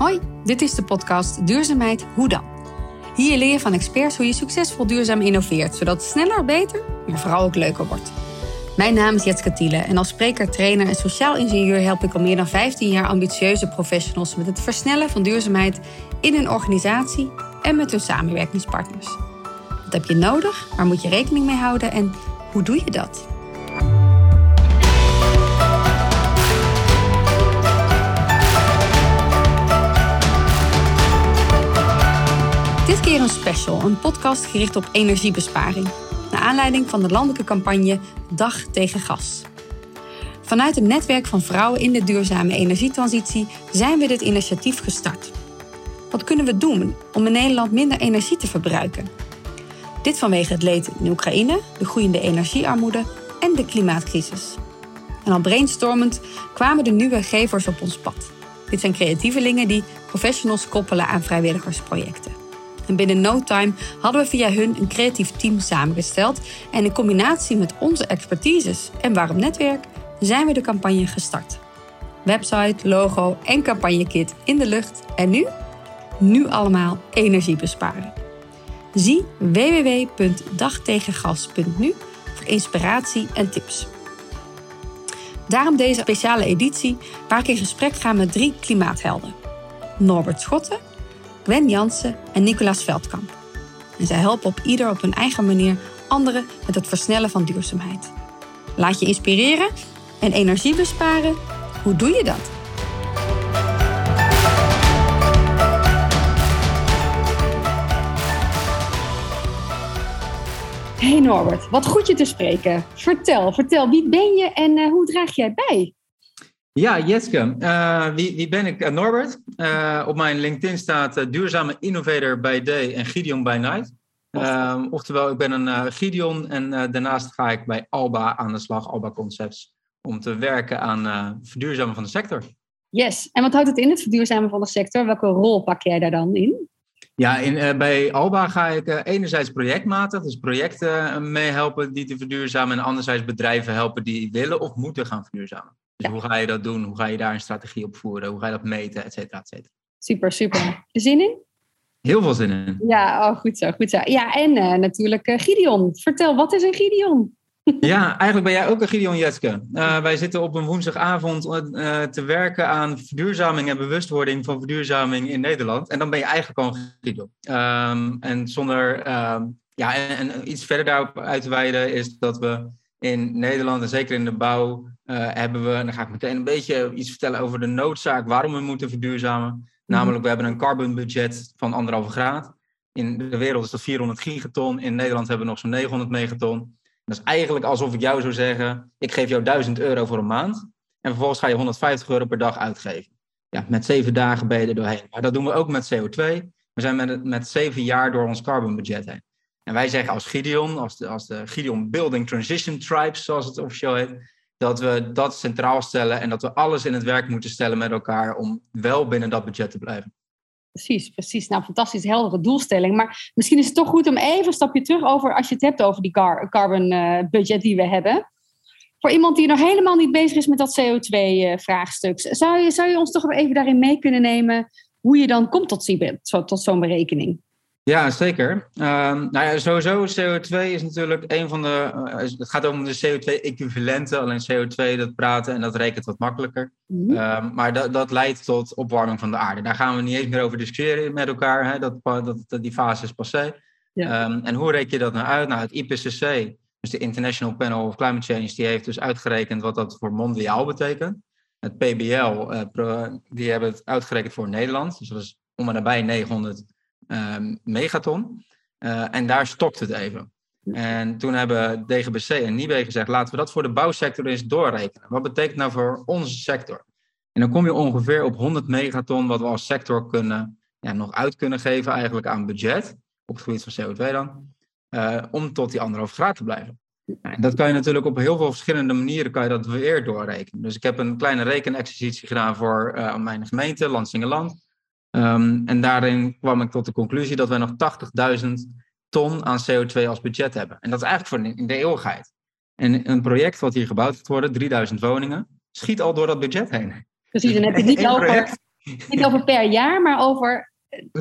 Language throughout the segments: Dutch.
Hoi, dit is de podcast Duurzaamheid Hoe dan? Hier leer je van experts hoe je succesvol duurzaam innoveert, zodat het sneller, beter, maar vooral ook leuker wordt. Mijn naam is Jetske Tiele en als spreker, trainer en sociaal ingenieur help ik al meer dan 15 jaar ambitieuze professionals met het versnellen van duurzaamheid in hun organisatie en met hun samenwerkingspartners. Wat heb je nodig? Waar moet je rekening mee houden en hoe doe je dat? Keer een special, een podcast gericht op energiebesparing. Naar aanleiding van de landelijke campagne Dag tegen Gas. Vanuit het netwerk van vrouwen in de duurzame energietransitie zijn we dit initiatief gestart. Wat kunnen we doen om in Nederland minder energie te verbruiken? Dit vanwege het leed in Oekraïne, de groeiende energiearmoede en de klimaatcrisis. En al brainstormend kwamen de nieuwe gevers op ons pad. Dit zijn creatievelingen die professionals koppelen aan vrijwilligersprojecten. En binnen no time hadden we via hun een creatief team samengesteld. En in combinatie met onze expertises en Waarom Netwerk zijn we de campagne gestart. Website, logo en campagnekit in de lucht. En nu? Nu allemaal energie besparen. Zie www.dagtegengas.nu voor inspiratie en tips. Daarom deze speciale editie waar ik in gesprek ga met drie klimaathelden. Norbert Schotten, Gwen Jansen en Nicolaas Veldkamp. En zij helpen op ieder op hun eigen manier anderen met het versnellen van duurzaamheid. Laat je inspireren en energie besparen. Hoe doe je dat? Hey Norbert, wat goed je te spreken. Vertel, vertel, wie ben je en uh, hoe draag jij bij? Ja, Jetske. Uh, wie, wie, ben ik? Uh, Norbert. Uh, op mijn LinkedIn staat duurzame innovator by day en Gideon by night. Ehm, oftewel, ik ben een Gideon en daarnaast ga ik bij Alba aan de slag, Alba Concepts, om te werken aan verduurzamen van de sector. Yes, en wat houdt het in, het verduurzamen van de sector? Welke rol pak jij daar dan in? Ja, in, bij Alba ga ik enerzijds projectmatig, dus projecten meehelpen die te verduurzamen, en anderzijds bedrijven helpen die willen of moeten gaan verduurzamen. Dus hoe ga je dat doen? Hoe ga je daar een strategie op voeren? Hoe ga je dat meten? Et cetera, et cetera. Super, super. Zin in? Heel veel zin in. Ja, oh, goed zo, goed zo. Ja, en uh, natuurlijk uh, Gideon. Vertel, wat is een Gideon? ja, eigenlijk ben jij ook een Gideon Jetske. Uh, wij zitten op een woensdagavond te werken aan verduurzaming en bewustwording van verduurzaming in Nederland. En dan ben je eigenlijk al een Gideon. Um, en zonder um, ja, en, en, iets verder daarop uit te wijden is dat we in Nederland en zeker in de bouw uh, hebben we, en dan ga ik meteen een beetje iets vertellen over de noodzaak waarom we moeten verduurzamen. Mhm. Namelijk, we hebben een carbon budget van anderhalve graad. In de wereld is dat 400 gigaton. In Nederland hebben we nog zo'n 900 megaton. Dat is eigenlijk alsof ik jou zou zeggen: ik geef jou 1000 euro voor een maand. En vervolgens ga je 150 euro per dag uitgeven. Ja, met zeven dagen ben je er doorheen. Maar dat doen we ook met CO2. We zijn met, met zeven jaar door ons carbon budget heen. En wij zeggen als Gideon, als de, als de Gideon Building Transition Tribes, zoals het officieel heet, dat we dat centraal stellen en dat we alles in het werk moeten stellen met elkaar om wel binnen dat budget te blijven. Precies, precies. Nou, fantastisch heldere doelstelling. Maar misschien is het toch goed om even een stapje terug over, als je het hebt over die car carbon uh, budget die we hebben. Voor iemand die nog helemaal niet bezig is met dat CO2-vraagstuk, uh, zou, je, zou je ons toch even daarin mee kunnen nemen hoe je dan komt tot, tot zo'n berekening? Ja, zeker. Um, nou ja, sowieso CO2 is natuurlijk een van de. Uh, het gaat om de CO2-equivalenten. Alleen CO2, dat praten en dat rekent wat makkelijker. Mm um, maar dat, dat leidt tot opwarming van de aarde. Daar gaan we niet eens meer over discussiëren met elkaar. Hè? Dat, dat, dat, die fase is passé. Ja. Um, en hoe reken je dat nou uit? Nou, het IPCC, dus de International Panel of Climate Change, die heeft dus uitgerekend wat dat voor mondiaal betekent. Het PBL, uh, pro, die hebben het uitgerekend voor Nederland. Dus dat is om en nabij 900 Ehm, megaton. Uh, en daar stokt het even. En toen hebben DGBC en NIBE gezegd, laten we dat voor de bouwsector eens doorrekenen. Wat betekent nou voor onze sector? En dan kom je ongeveer op 100 megaton wat we als sector kunnen, ja, nog uit kunnen geven eigenlijk aan budget, op het gebied van CO2 dan, uh, om tot die anderhalf graad te blijven. En dat kan je natuurlijk op heel veel verschillende manieren kan je dat weer doorrekenen. Dus ik heb een kleine rekenexercitie gedaan voor uh, mijn gemeente, Landsingeland. Um, en daarin kwam ik tot de conclusie dat wij nog 80.000 ton aan CO2 als budget hebben. En dat is eigenlijk voor in de eeuwigheid. En een project wat hier gebouwd gaat worden, 3000 woningen, schiet al door dat budget heen. Precies, en heb je het niet over Niet over per jaar, maar over...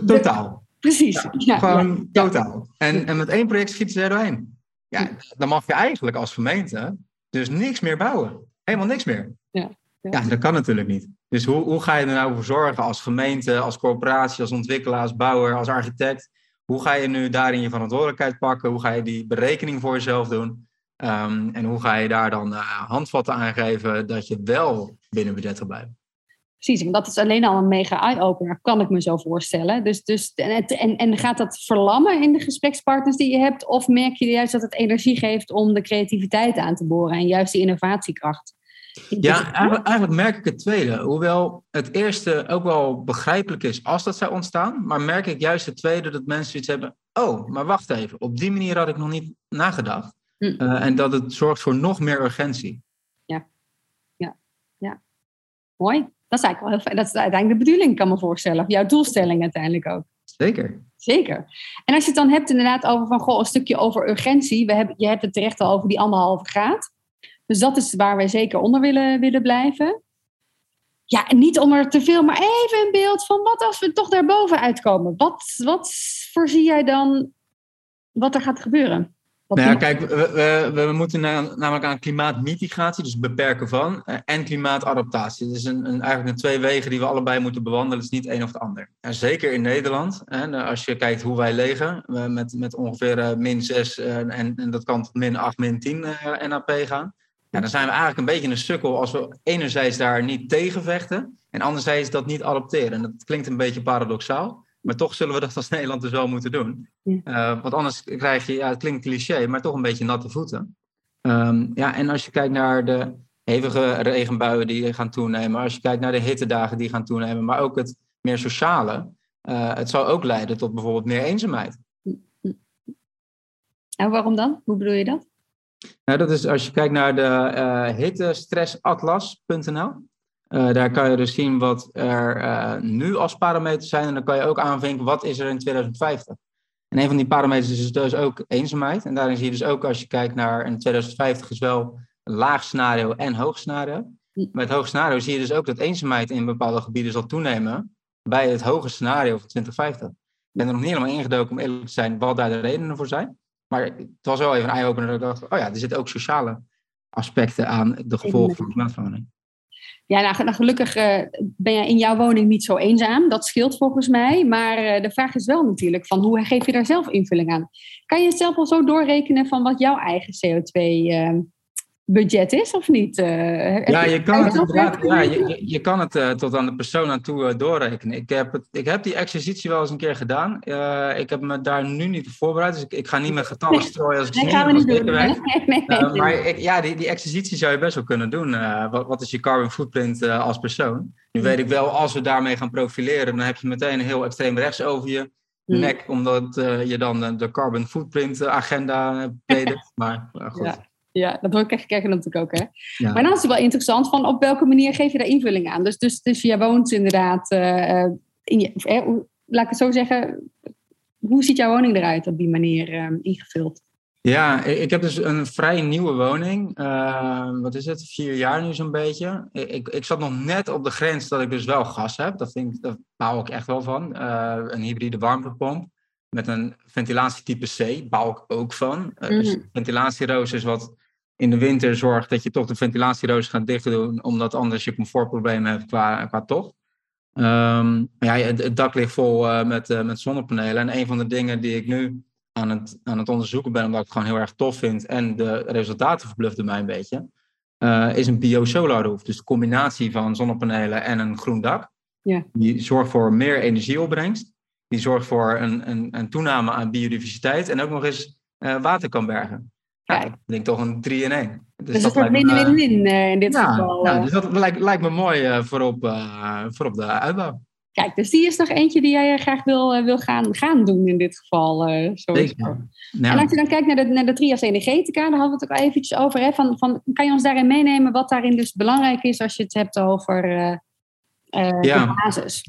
Totaal. Precies. Ja, gewoon totaal. En, en met één project schieten ze er doorheen. Ja, dan mag je eigenlijk als gemeente dus niks meer bouwen. Helemaal niks meer. Ja, ja. dat kan natuurlijk niet. Dus hoe, hoe ga je er nou voor zorgen als gemeente, als corporatie, als ontwikkelaar, als bouwer, als architect? Hoe ga je nu daarin je verantwoordelijkheid pakken? Hoe ga je die berekening voor jezelf doen? Ehm, en hoe ga je daar dan uh, handvatten aan geven dat je wel binnen budget wil blijven? Precies, want dat is alleen al een mega eye-opener, kan ik me zo voorstellen. Dus, dus, en, en, en gaat dat verlammen in de gesprekspartners die je hebt? Of merk je juist dat het energie geeft om de creativiteit aan te boren en juist die innovatiekracht? Ja, eigenlijk, eigenlijk, merk ik het tweede. Hoewel het eerste ook wel begrijpelijk is als dat zou ontstaan, maar merk ik juist het tweede dat mensen iets hebben. Oh, maar wacht even, op die manier had ik nog niet nagedacht. Hm. Uh, en dat het zorgt voor nog meer urgentie. Ja, ja, ja. Mooi. Dat is eigenlijk wel heel fijn. Dat is uiteindelijk de bedoeling, kan me voorstellen. Jouw doelstelling uiteindelijk ook. Zeker. Zeker. En als je het dan hebt inderdaad over van, goh, een stukje over urgentie. We hebben, je hebt het terecht al over die anderhalve graad. Dus dat is waar wij zeker onder willen, willen blijven. Ja, en niet onder te veel, maar even een beeld van wat als we toch daarboven uitkomen. Wat, wat voorzie jij dan wat er gaat gebeuren? nou ja, kijk, we, we, we moeten namelijk aan klimaatmitigatie, dus beperken van, eh, en klimaatadaptatie. Het is een, een, eigenlijk een twee wegen die we allebei moeten bewandelen. Het is niet één of het ander. En zeker in Nederland, hè, als je kijkt hoe wij leven, met, met ongeveer uh, min 6 uh, en, en dat kan tot min 8, min 10 NAP gaan. Ja, dan zijn we eigenlijk een beetje een sukkel als we enerzijds daar niet tegen vechten en anderzijds dat niet adopteren. En dat klinkt een beetje paradoxaal. Maar toch zullen we dat als Nederland dus wel moeten doen. Uh, want anders krijg je, ja, het klinkt cliché, maar toch een beetje natte voeten. Um, ja, en als je kijkt naar de hevige regenbuien die gaan toenemen, als je kijkt naar de hittedagen die gaan toenemen, maar ook het meer sociale, uh, het zal ook leiden tot bijvoorbeeld meer eenzaamheid. En waarom dan? Hoe bedoel je dat? Nou, dat is als je kijkt naar de uh, hittestressatlas.nl. Uh, daar kan je dus zien wat er uh, nu als parameters zijn. En dan kan je ook aanvinken wat is er in 2050. En een van die parameters is dus ook eenzaamheid. En daarin zie je dus ook als je kijkt naar in 2050 is wel een laag scenario en hoog scenario. Met het hoog scenario zie je dus ook dat eenzaamheid in bepaalde gebieden zal toenemen bij het hoge scenario van 2050. Ik ben er nog niet helemaal ingedoken om eerlijk te zijn wat daar de redenen voor zijn. Maar het was wel even een eye-opener dat ik dacht, oh ja, er zitten ook sociale aspecten aan de gevolgen van klimaatverandering. Ja, nou, nou gelukkig uh, ben je in jouw woning niet zo eenzaam. Dat scheelt volgens mij. Maar uh, de vraag is wel natuurlijk van hoe geef je daar zelf invulling aan? Kan je het zelf al zo doorrekenen van wat jouw eigen CO2 uh, budget is of niet? Uh, ja, je kan het inderdaad. Ja, je, je kan het uh, tot aan de persoon aan toe uh, doorrekenen. Ik heb, het, ik heb die exercitie wel eens een keer gedaan. ik heb me daar nu niet voorbereid, dus ik, ik ga niet met getallen strooien als ik nee, gaan we niet doen. Nee, nee, nee, maar ik, ja, die, die exercitie zou je best wel kunnen doen. wat, wat is je carbon footprint als persoon? Nu weet ik wel, als we daarmee gaan profileren, dan heb je meteen een heel extreem rechts over je hmm. nek, omdat je dan de carbon footprint agenda predert. Maar goed. Ja. Ja, dat hoor ik echt natuurlijk ook. Hè? Maar dan is het wel interessant van op welke manier geef je daar invulling aan. Dus, dus, dus jij woont inderdaad, uh, in je, eh, laat ik het zo zeggen, hoe ziet jouw woning eruit op die manier uh, ingevuld? Ja, ik heb dus een vrij nieuwe woning. Uh, wat is het? Vier jaar nu zo'n beetje. Ik, ik zat nog net op de grens dat ik dus wel gas heb. Dat, vind ik, dat bouw ik echt wel van. Uh, een hybride warmtepomp met een ventilatietype C bouw ik ook van. Uh, ventilatieroos is wat in de winter zorgt dat je toch de ventilatieroos gaat dicht doen, omdat anders je comfortproblemen hebt qua, qua tocht. Um, ja, het, dak ligt vol uh, met, uh, met zonnepanelen. En een van de dingen die ik nu aan het, aan het onderzoeken ben, omdat ik het gewoon heel erg tof vind en de resultaten verbluften mij een beetje, uh, is een bio-solar roof. Dus de combinatie van zonnepanelen en een groen dak. Ja. Die zorgt voor meer energieopbrengst. Die zorgt voor een, een, een toename aan biodiversiteit en ook nog eens water kan bergen. Ja, ik denk toch een 3 in 1. Dus, dus dat wordt win-win-win uh, in dit ja, geval. Ja, dus dat lijkt, lijkt me mooi uh, voor, op, uh, voor op de uitbouw. Kijk, dus die is nog eentje die jij graag wil, wil gaan, gaan doen in dit geval. Ja. En als je dan kijkt naar de, naar de Trias Energetica, daar hadden we het ook al eventjes over. Hè, van, van, kan je ons daarin meenemen wat daarin dus belangrijk is als je het hebt over ja. de basis?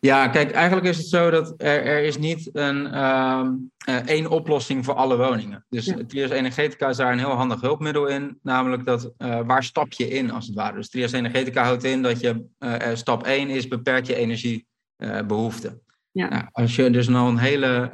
Ja, kijk, eigenlijk is het zo dat er, er is niet een eh, één oplossing voor alle woningen. Dus ja. Trias Energetica is daar een heel handig hulpmiddel in. Namelijk dat, uh, waar stap je in als het ware? Dus Trias Energetica houdt in dat je uh, stap 1 is beperk je energiebehoefte. Ja. Nou, als je dus nou een hele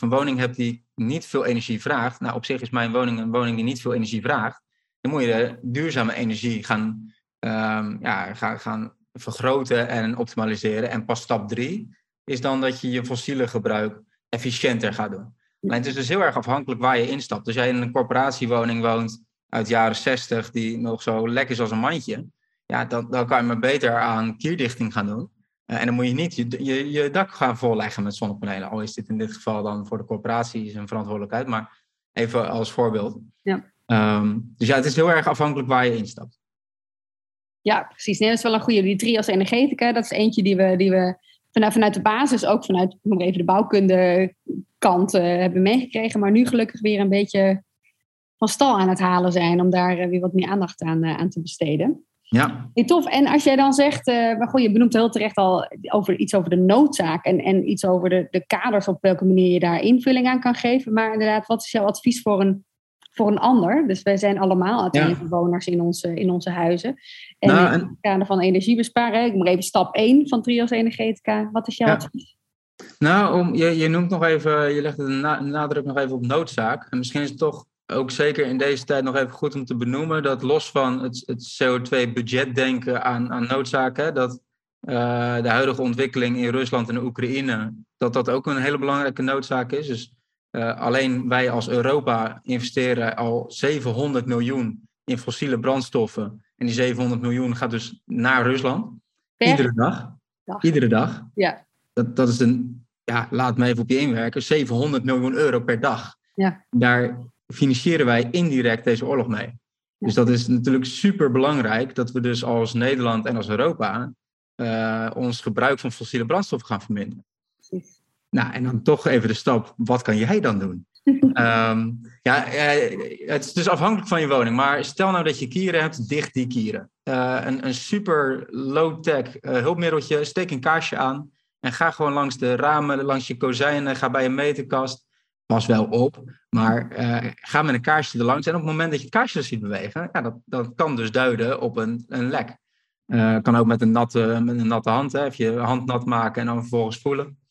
een woning hebt die niet veel energie vraagt. Nou, op zich is mijn woning een woning die niet veel energie vraagt. Dan moet je duurzame energie gaan, um, ja, gaan, gaan vergroten en optimaliseren. En pas stap drie is dan dat je je fossiele gebruik efficiënter gaat doen. Maar het is dus heel erg afhankelijk waar je instapt. Als jij in een corporatiewoning woont uit de jaren 60, die nog zo lekker is als een mandje, ja, dan, dan kan je maar beter aan kierdichting gaan doen. Uh, en dan moet je niet je, je, je, dak gaan volleggen met zonnepanelen. Al is dit in dit geval dan voor de corporatie zijn verantwoordelijkheid, maar even als voorbeeld. Ja. Um, dus ja, het is heel erg afhankelijk waar je instapt. Ja, precies. Nee, dat is wel een goede. Die trias energetica, dat is eentje die we, die we vanuit, vanuit de basis, ook vanuit noem even de bouwkunde kant uh, hebben meegekregen. Maar nu gelukkig weer een beetje van stal aan het halen zijn om daar uh, weer wat meer aandacht aan, uh, aan te besteden. Ja. Hey, tof. En als jij dan zegt, maar goed, je benoemt heel terecht al over, iets over de noodzaak en, en iets over de, de kaders op welke manier je daar invulling aan kan geven. Maar inderdaad, wat is jouw advies voor een voor een ander. Dus wij zijn allemaal bewoners in onze, in onze huizen. En nou, in het kader van energie besparen, ik moet even stap 1 van Trios Energetica. Wat is jouw ja. advies? Nou, om, je, je noemt nog even, je legt de nadruk nog even op noodzaak. En misschien is het toch ook zeker in deze tijd nog even goed om te benoemen dat los van het, het CO2-budget denken aan, aan noodzaken, dat uh, de huidige ontwikkeling in Rusland en Oekraïne, dat dat ook een hele belangrijke noodzaak is. Dus uh, alleen wij als Europa investeren al 700 miljoen in fossiele brandstoffen. En die 700 miljoen gaat dus naar Rusland. Iedere dag. Iedere dag. Ja. Dat, dat is een, ja, laat me even op je inwerken, 700 miljoen euro per dag. Ja. Daar financieren wij indirect deze oorlog mee. Dus dat is natuurlijk super belangrijk dat we dus als Nederland en als Europa uh, ons gebruik van fossiele brandstoffen gaan verminderen. Precies. Nou, en dan toch even de stap, wat kan jij dan doen? um, ja, eh, het is dus afhankelijk van je woning. Maar stel nou dat je kieren hebt, dicht die kieren. Uh, een, een super low-tech uh, hulpmiddeltje, steek een kaarsje aan. En ga gewoon langs de ramen, langs je kozijnen, ga bij een meterkast. Pas wel op, maar ga met een kaarsje er langs. En op het moment dat je het kaarsje ziet bewegen, ja, dat, dat kan dus duiden op een, een lek. kan ook met een natte, met een natte hand, hè, even je hand nat maken en dan vervolgens voelen.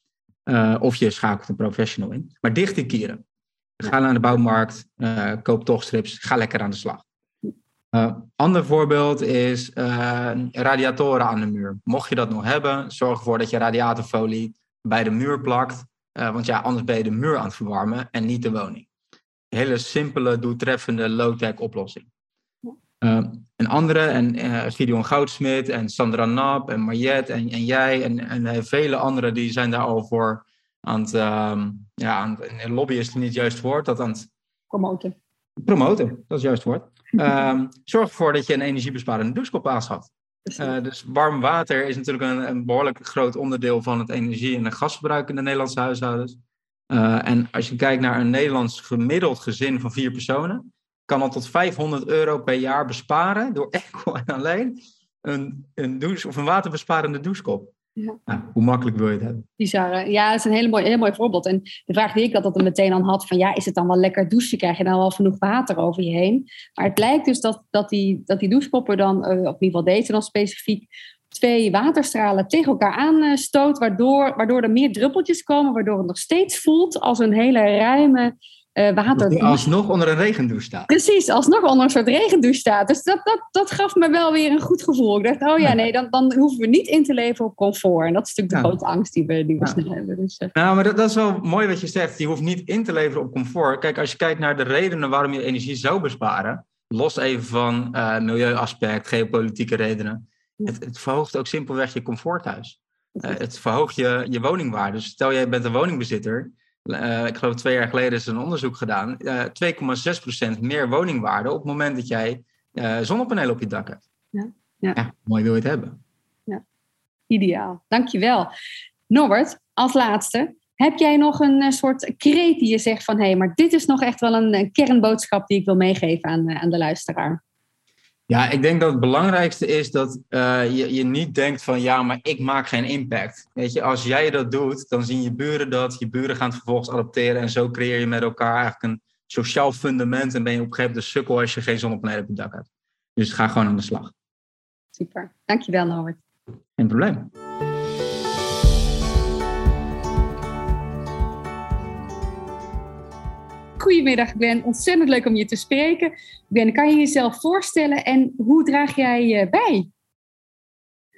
Uh, of je schakelt een professional in. Maar dicht die kieren. Ga naar de bouwmarkt, uh, koop toch strips, ga lekker aan de slag. Uh, ander voorbeeld is radiatoren aan de muur. Mocht je dat nog hebben, zorg ervoor dat je radiatorfolie bij de muur plakt. want ja, anders ben je de muur aan het verwarmen en niet de woning. Een hele simpele, doeltreffende low-tech oplossing. Uh, en andere, en uh, Gideon Goudsmit en Sandra Nap en Mariette en, en jij en, en uh, vele anderen, die zijn daar al voor aan het, uh, ja, aan het, lobby is het niet juist woord, dat aan het... Promoten. Promoten, dat is juist woord. Ehm, zorg ervoor dat je een energiebesparende douchekop aanschaft. dus warm water is natuurlijk een, een, behoorlijk groot onderdeel van het energie- en het gasverbruik in de Nederlandse huishoudens. en als je kijkt naar een Nederlands gemiddeld gezin van vier personen, kan al tot 500 euro per jaar besparen door enkel en alleen een, een douche of een waterbesparende douchekop. Ja. Nou, hoe makkelijk wil je het hebben? Bizar. Ja, dat is een hele mooi, heel mooi voorbeeld. En de vraag die ik altijd er meteen aan had: van ja, is het dan wel lekker douchen? Krijg je dan wel genoeg water over je heen? Maar het lijkt dus dat, dat, die, dat die douchekoppen dan, uh, of in ieder geval deze dan specifiek, twee waterstralen tegen elkaar aanstoot, waardoor, waardoor er meer druppeltjes komen, waardoor het nog steeds voelt als een hele ruime uh, water. Die alsnog onder een regendouche staat. Precies, alsnog onder een soort regendouche staat. Dus dat, dat, dat gaf me wel weer een goed gevoel. Ik dacht, oh ja, nee, dan, dan hoeven we niet in te leven op comfort. En dat is natuurlijk de grote angst die we, die we snel hebben. Dus, uh. Nou, maar dat, dat, is wel mooi wat je zegt. Je hoeft niet in te leveren op comfort. Kijk, als je kijkt naar de redenen waarom je energie zou besparen, los even van uh, milieuaspect, geopolitieke redenen. Het, het, verhoogt ook simpelweg je comforthuis. het verhoogt je, je woningwaarde. Dus stel jij bent een woningbezitter uh, ik geloof twee jaar geleden is er een onderzoek gedaan, uh, eh, 2,6% meer woningwaarde op het moment dat jij uh, zonnepanelen op je dak hebt. Ja, ja. ja, mooi wil je het hebben. Ja, ideaal. Dankjewel. Norbert, als laatste, heb jij nog een soort kreet die je zegt van hé, hey, maar dit is nog echt wel een, een, kernboodschap die ik wil meegeven aan, aan de luisteraar? Ja, ik denk dat het belangrijkste is dat uh, je, je niet denkt van ja, maar ik maak geen impact. Weet je, als jij dat doet, dan zien je buren dat. Je buren gaan het vervolgens adopteren en zo creëer je met elkaar eigenlijk een sociaal fundament en ben je op een gegeven moment de sukkel als je geen zonnepanelen op je dak hebt. Dus ga gewoon aan de slag. Super, dankjewel Norbert. Geen probleem. Goedemiddag Gwen, ontzettend leuk om je te spreken. Gwen, kan je jezelf voorstellen en hoe draag jij je bij?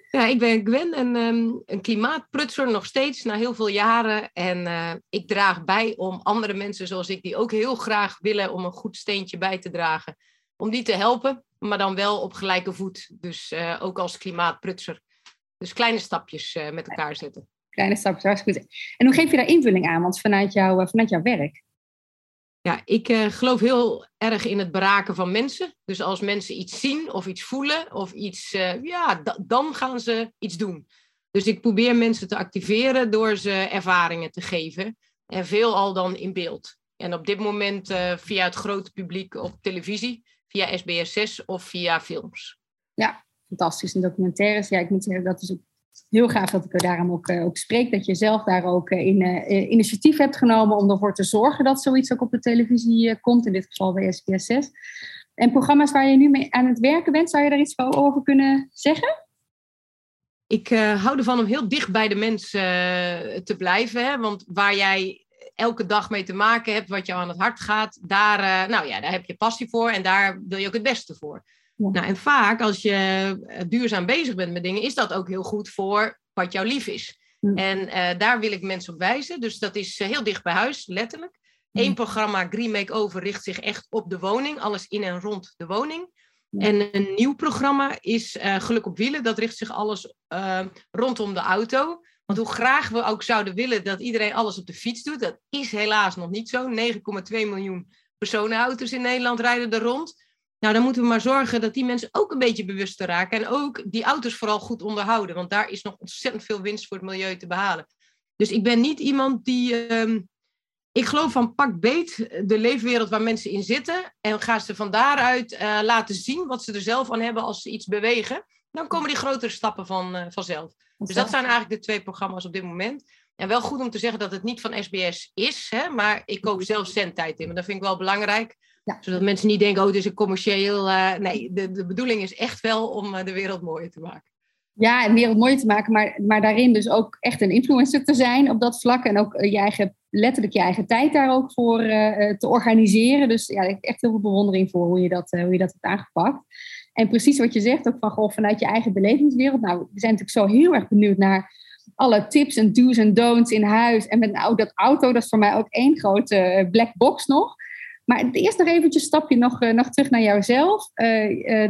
Ja, ik ben Gwen en um, een klimaatprutser nog steeds na heel veel jaren. En uh, ik draag bij om andere mensen zoals ik, die ook heel graag willen om een goed steentje bij te dragen, om die te helpen, maar dan wel op gelijke voet. Dus uh, ook als klimaatprutser. Dus kleine stapjes uh, met elkaar zetten. Kleine stapjes, hartstikke goed. En hoe geef je daar invulling aan? Want vanuit, jou, vanuit jouw werk ja, ik uh, geloof heel erg in het beraken van mensen. Dus als mensen iets zien of iets voelen of iets, uh, ja, dan gaan ze iets doen. Dus ik probeer mensen te activeren door ze ervaringen te geven. En veelal dan in beeld. En op dit moment uh, via het grote publiek op televisie, via SBS6 of via films. Ja, fantastisch. En documentaires, ja, ik moet zeggen, dat is ook heel graag dat ik er daarom ook, uh, ook spreek. Dat je zelf daar ook uh, in, uh, initiatief hebt genomen om ervoor te zorgen dat zoiets ook op de televisie komt. In dit geval bij SBS 6. En programma's waar je nu mee aan het werken bent, zou je daar iets over kunnen zeggen? Ik hou ervan om heel dicht bij de mensen te blijven. Hè? Want waar jij elke dag mee te maken hebt, wat jou aan het hart gaat, daar, nou ja, daar heb je passie voor en daar wil je ook het beste voor. Nou, en vaak als je eh, duurzaam bezig bent met dingen, is dat ook heel goed voor wat jou lief is. En uh, daar wil ik mensen op wijzen. Dus dat is uh, heel dicht bij huis, letterlijk. Eén programma, Green Makeover, richt zich echt op de woning. Alles in en rond de woning. En een nieuw programma is uh, Geluk op Wielen. Dat richt zich alles rondom de auto. Want hoe graag we ook zouden willen dat iedereen alles op de fiets doet, dat is helaas nog niet zo. 9,2 miljoen personenauto's in Nederland rijden er rond. Nou, dan moeten we maar zorgen dat die mensen ook een beetje bewust te raken. En ook die auto's vooral goed onderhouden. Want daar is nog ontzettend veel winst voor het milieu te behalen. Dus ik ben niet iemand die. Ehm, ik geloof van pak beet de leefwereld waar mensen in zitten. En ga ze van daaruit uh, laten zien wat ze er zelf aan hebben als ze iets bewegen. Dan komen die grotere stappen van, uh, vanzelf. Dus dat zijn eigenlijk de twee programma's op dit moment. En wel goed om te zeggen dat het niet van SBS is. Hè, maar ik koop zelf zendtijd in. Maar dat vind ik wel belangrijk. Ja. Zodat mensen niet denken, oh, het is een commercieel. Uh, nee, de, de bedoeling is echt wel om uh, de wereld mooier te maken. Ja, de wereld mooier te maken, maar, maar daarin dus ook echt een influencer te zijn op dat vlak. En ook uh, je eigen, letterlijk je eigen tijd daar ook voor te organiseren. Dus ja, ik heb echt heel veel bewondering voor hoe je dat, hoe je dat hebt aangepakt. En precies wat je zegt, ook van goh, vanuit je eigen belevingswereld. Nou, we zijn natuurlijk zo heel erg benieuwd naar alle tips en do's en don'ts in huis. En met nou, dat auto, dat is voor mij ook één grote black box nog. Maar eerst nog eventjes een stapje nog, uh, nog terug naar jouzelf. Uh, uh,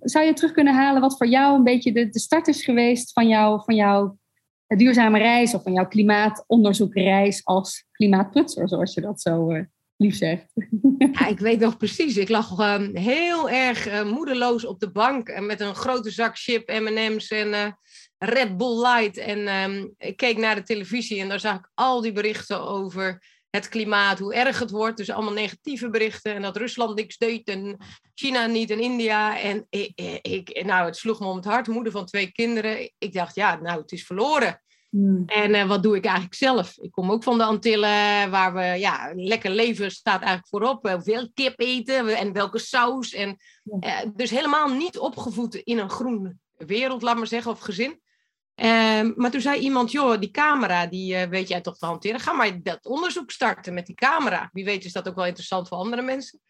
zou je terug kunnen halen wat voor jou een beetje de, de start is geweest van, jou, van jouw duurzame reis of van jouw klimaatonderzoekreis als klimaatprutser, zoals je dat zo lief zegt? Ja, ik weet nog precies. Ik lag um, heel erg moedeloos op de bank met een grote zak chip, M&M's en Red Bull Light. En um, ik keek naar de televisie en daar zag ik al die berichten over het klimaat, hoe erg het wordt. Dus allemaal negatieve berichten. En dat Rusland niks deed en China niet en India. En ik, ik, nou, het sloeg me om het hart. Moeder van twee kinderen. Ik dacht, ja, nou, het is verloren. Hmm. En uh, wat doe ik eigenlijk zelf? Ik kom ook van de Antillen, waar we, ja, lekker leven staat eigenlijk voorop. Veel kip eten en welke saus. En, uh, dus helemaal niet opgevoed in een groen wereld, laat maar zeggen, of gezin. Um, maar toen zei iemand, joh, die camera, die uh, weet jij toch te hanteren. Ga maar dat onderzoek starten met die camera. Wie weet is dat ook wel interessant voor andere mensen.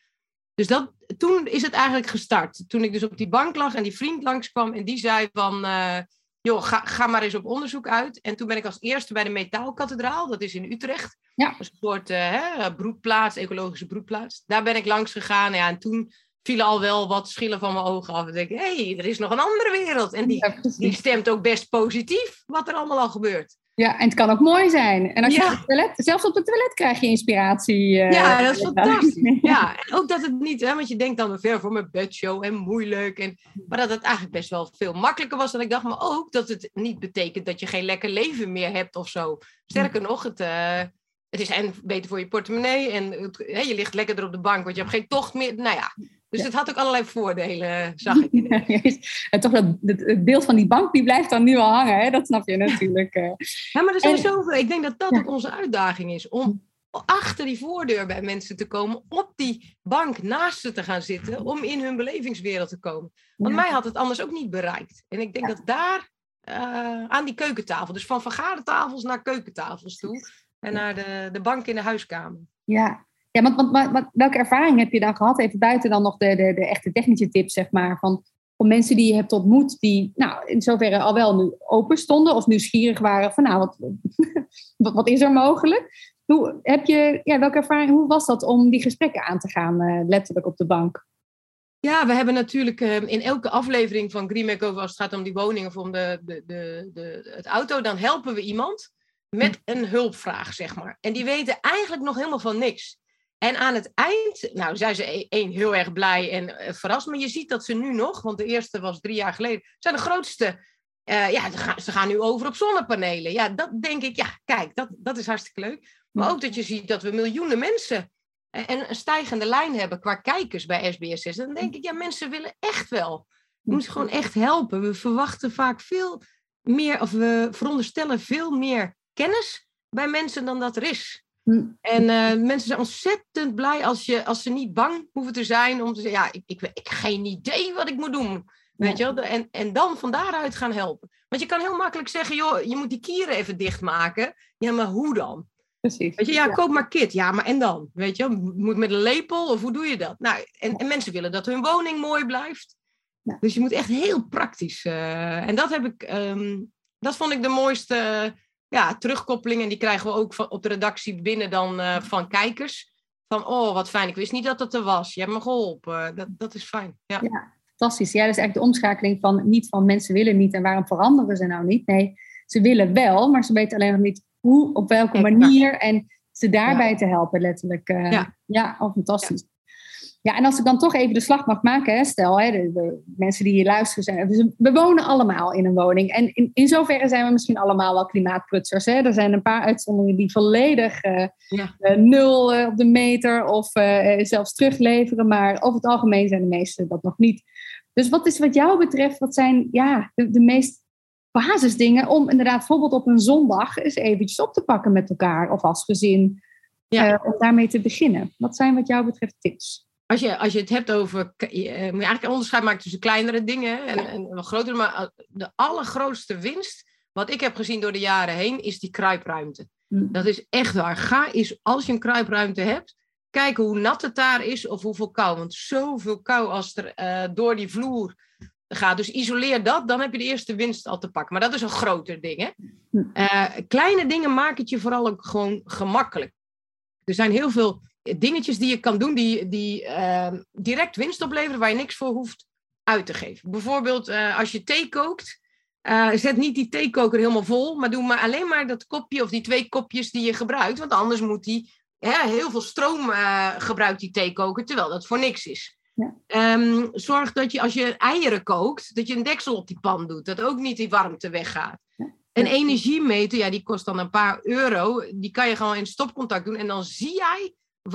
Dus dat, toen is het eigenlijk gestart. Toen ik dus op die bank lag en die vriend langskwam en die zei van, uh, joh, ga, ga maar eens op onderzoek uit. En toen ben ik als eerste bij de Metaalkathedraal, dat is in Utrecht. Ja. Dat is een soort uh, hè, broedplaats, ecologische broedplaats. Daar ben ik langs gegaan ja, en toen vielen al wel wat schillen van mijn ogen af. En denk hé, hey, er is nog een andere wereld. En die, die stemt ook best positief, wat er allemaal al gebeurt. Ja, en het kan ook mooi zijn. En als je op het toilet, zelfs op het toilet krijg je inspiratie. Uh, ja, dat is fantastisch. ja, en ook dat het niet, hè, want je denkt dan ver voor mijn bedshow en moeilijk. En, maar dat het eigenlijk best wel veel makkelijker was dan ik dacht. Maar ook dat het niet betekent dat je geen lekker leven meer hebt of zo. Sterker nog, het, uh, het is en beter voor je portemonnee. En het, hè, je ligt lekkerder op de bank, want je hebt geen tocht meer. Nou ja, Dus het had ook allerlei voordelen, zag ik. en toch dat, het beeld van die bank, die blijft dan nu al hangen, hè? dat snap je natuurlijk. Ja, maar er zijn zoveel. Ik denk dat dat ook onze uitdaging is. Om achter die voordeur bij mensen te komen, op die bank naast ze te gaan zitten, om in hun belevingswereld te komen. Want mij had het anders ook niet bereikt. En ik denk dat daar uh, aan die keukentafel, dus van vergadertafels naar keukentafels toe en naar de, de bank in de huiskamer. Ja, ja want, want, welke ervaring heb je dan gehad, even buiten dan nog de, de, de echte technische tips, zeg maar, van, van mensen die je hebt ontmoet, die nou, in zoverre al wel nu open stonden of nieuwsgierig waren van, nou, wat, wat, wat is er mogelijk? Hoe, heb je, ja, welke ervaring, hoe was dat om die gesprekken aan te gaan, uh, letterlijk op de bank? Ja, we hebben natuurlijk uh, in elke aflevering van Green Makeover, als het gaat om die woning of om de, de, de, de, het auto, dan helpen we iemand met een hulpvraag, zeg maar. En die weten eigenlijk nog helemaal van niks. En aan het eind, nou zijn ze e-, één heel erg blij en uh, verrast, maar je ziet dat ze nu nog, want de eerste was drie jaar geleden, zijn de grootste uh, ja, ze gaan, ze gaan, nu over op zonnepanelen. Ja, dat denk ik, ja, kijk, dat, dat is hartstikke leuk. Maar ook dat je ziet dat we miljoenen mensen en een stijgende lijn hebben qua kijkers bij SBSS. Dan denk ik, ja, mensen willen echt wel. We moeten gewoon echt helpen. We verwachten vaak veel meer, of we veronderstellen veel meer kennis bij mensen dan dat er is. Hm. En uh, mensen zijn ontzettend blij als, je, als ze niet bang hoeven te zijn om te zeggen, ja, ik, ik, ik heb geen idee wat ik moet doen. Weet je wel? En, en dan van daaruit gaan helpen. Want je kan heel makkelijk zeggen, joh, je moet die kieren even dichtmaken. Ja, maar hoe dan? Precies. Weet je, ja, koop maar kit. Ja, maar en dan? Weet je, moet met een lepel of hoe doe je dat? Nou, en, en mensen willen dat hun woning mooi blijft. Ja. Dus je moet echt heel praktisch. Uh, en dat heb ik, um, dat vond ik de mooiste ja, terugkoppeling. En die krijgen we ook van, op de redactie binnen dan uh, van kijkers. Van, oh, wat fijn. Ik wist niet dat het er was. Je hebt me geholpen. Dat, dat is fijn. Ja. ja, fantastisch. Ja, dat is eigenlijk de omschakeling van niet van mensen willen niet en waarom veranderen ze nou niet. Nee, ze willen wel, maar ze weten alleen nog niet hoe, op welke manier. En ze daarbij te helpen, letterlijk. Uh, ja, ja oh, fantastisch. Ja. En als ik dan toch even de slag mag maken, hè, stel, hè, de, mensen die hier luisteren zijn. Dus we wonen allemaal in een woning. En in, in zoverre zijn we misschien allemaal wel klimaatprutsers. Hè. Er zijn een paar uitzonderingen die volledig uh, uh, nul op de meter of zelfs terugleveren. Maar over het algemeen zijn de meesten dat nog niet. Dus wat is wat jou betreft, wat zijn ja, de, de meest basisdingen om inderdaad bijvoorbeeld op een zondag eens eventjes op te pakken met elkaar of als gezin. Ja. Om daarmee te beginnen. Wat zijn wat jou betreft tips? Als je, als je het hebt over, je, moet je eigenlijk een onderscheid maken tussen kleinere dingen en, en wat grotere, maar eh, de allergrootste winst, wat ik heb gezien door de jaren heen, is die kruipruimte. Mm. Dat is echt waar. Ga eens, als je een kruipruimte hebt, kijken hoe nat het daar is of hoeveel kou. Want zoveel kou als er uh, door die vloer gaat. Dus isoleer dat, dan heb je de eerste winst al te pakken. Maar dat is een groter ding. Hè? Uh, kleine dingen maken het je vooral ook gewoon gemakkelijk. Er zijn heel veel dingetjes die je kan doen die, die uh, direct winst opleveren, waar je niks voor hoeft uit te geven. Bijvoorbeeld uh, als je thee kookt, zet niet die theekoker helemaal vol, maar doe maar alleen maar dat kopje of die twee kopjes die je gebruikt, want anders moet die heel veel stroom gebruikt die theekoker, terwijl dat voor niks is. Ja. Um, zorg dat je als je eieren kookt, dat je een deksel op die pan doet. Dat ook niet die warmte weggaat. Ja. Een energiemeter, ja, die kost dan een paar euro. Die kan je gewoon in stopcontact doen. En dan zie jij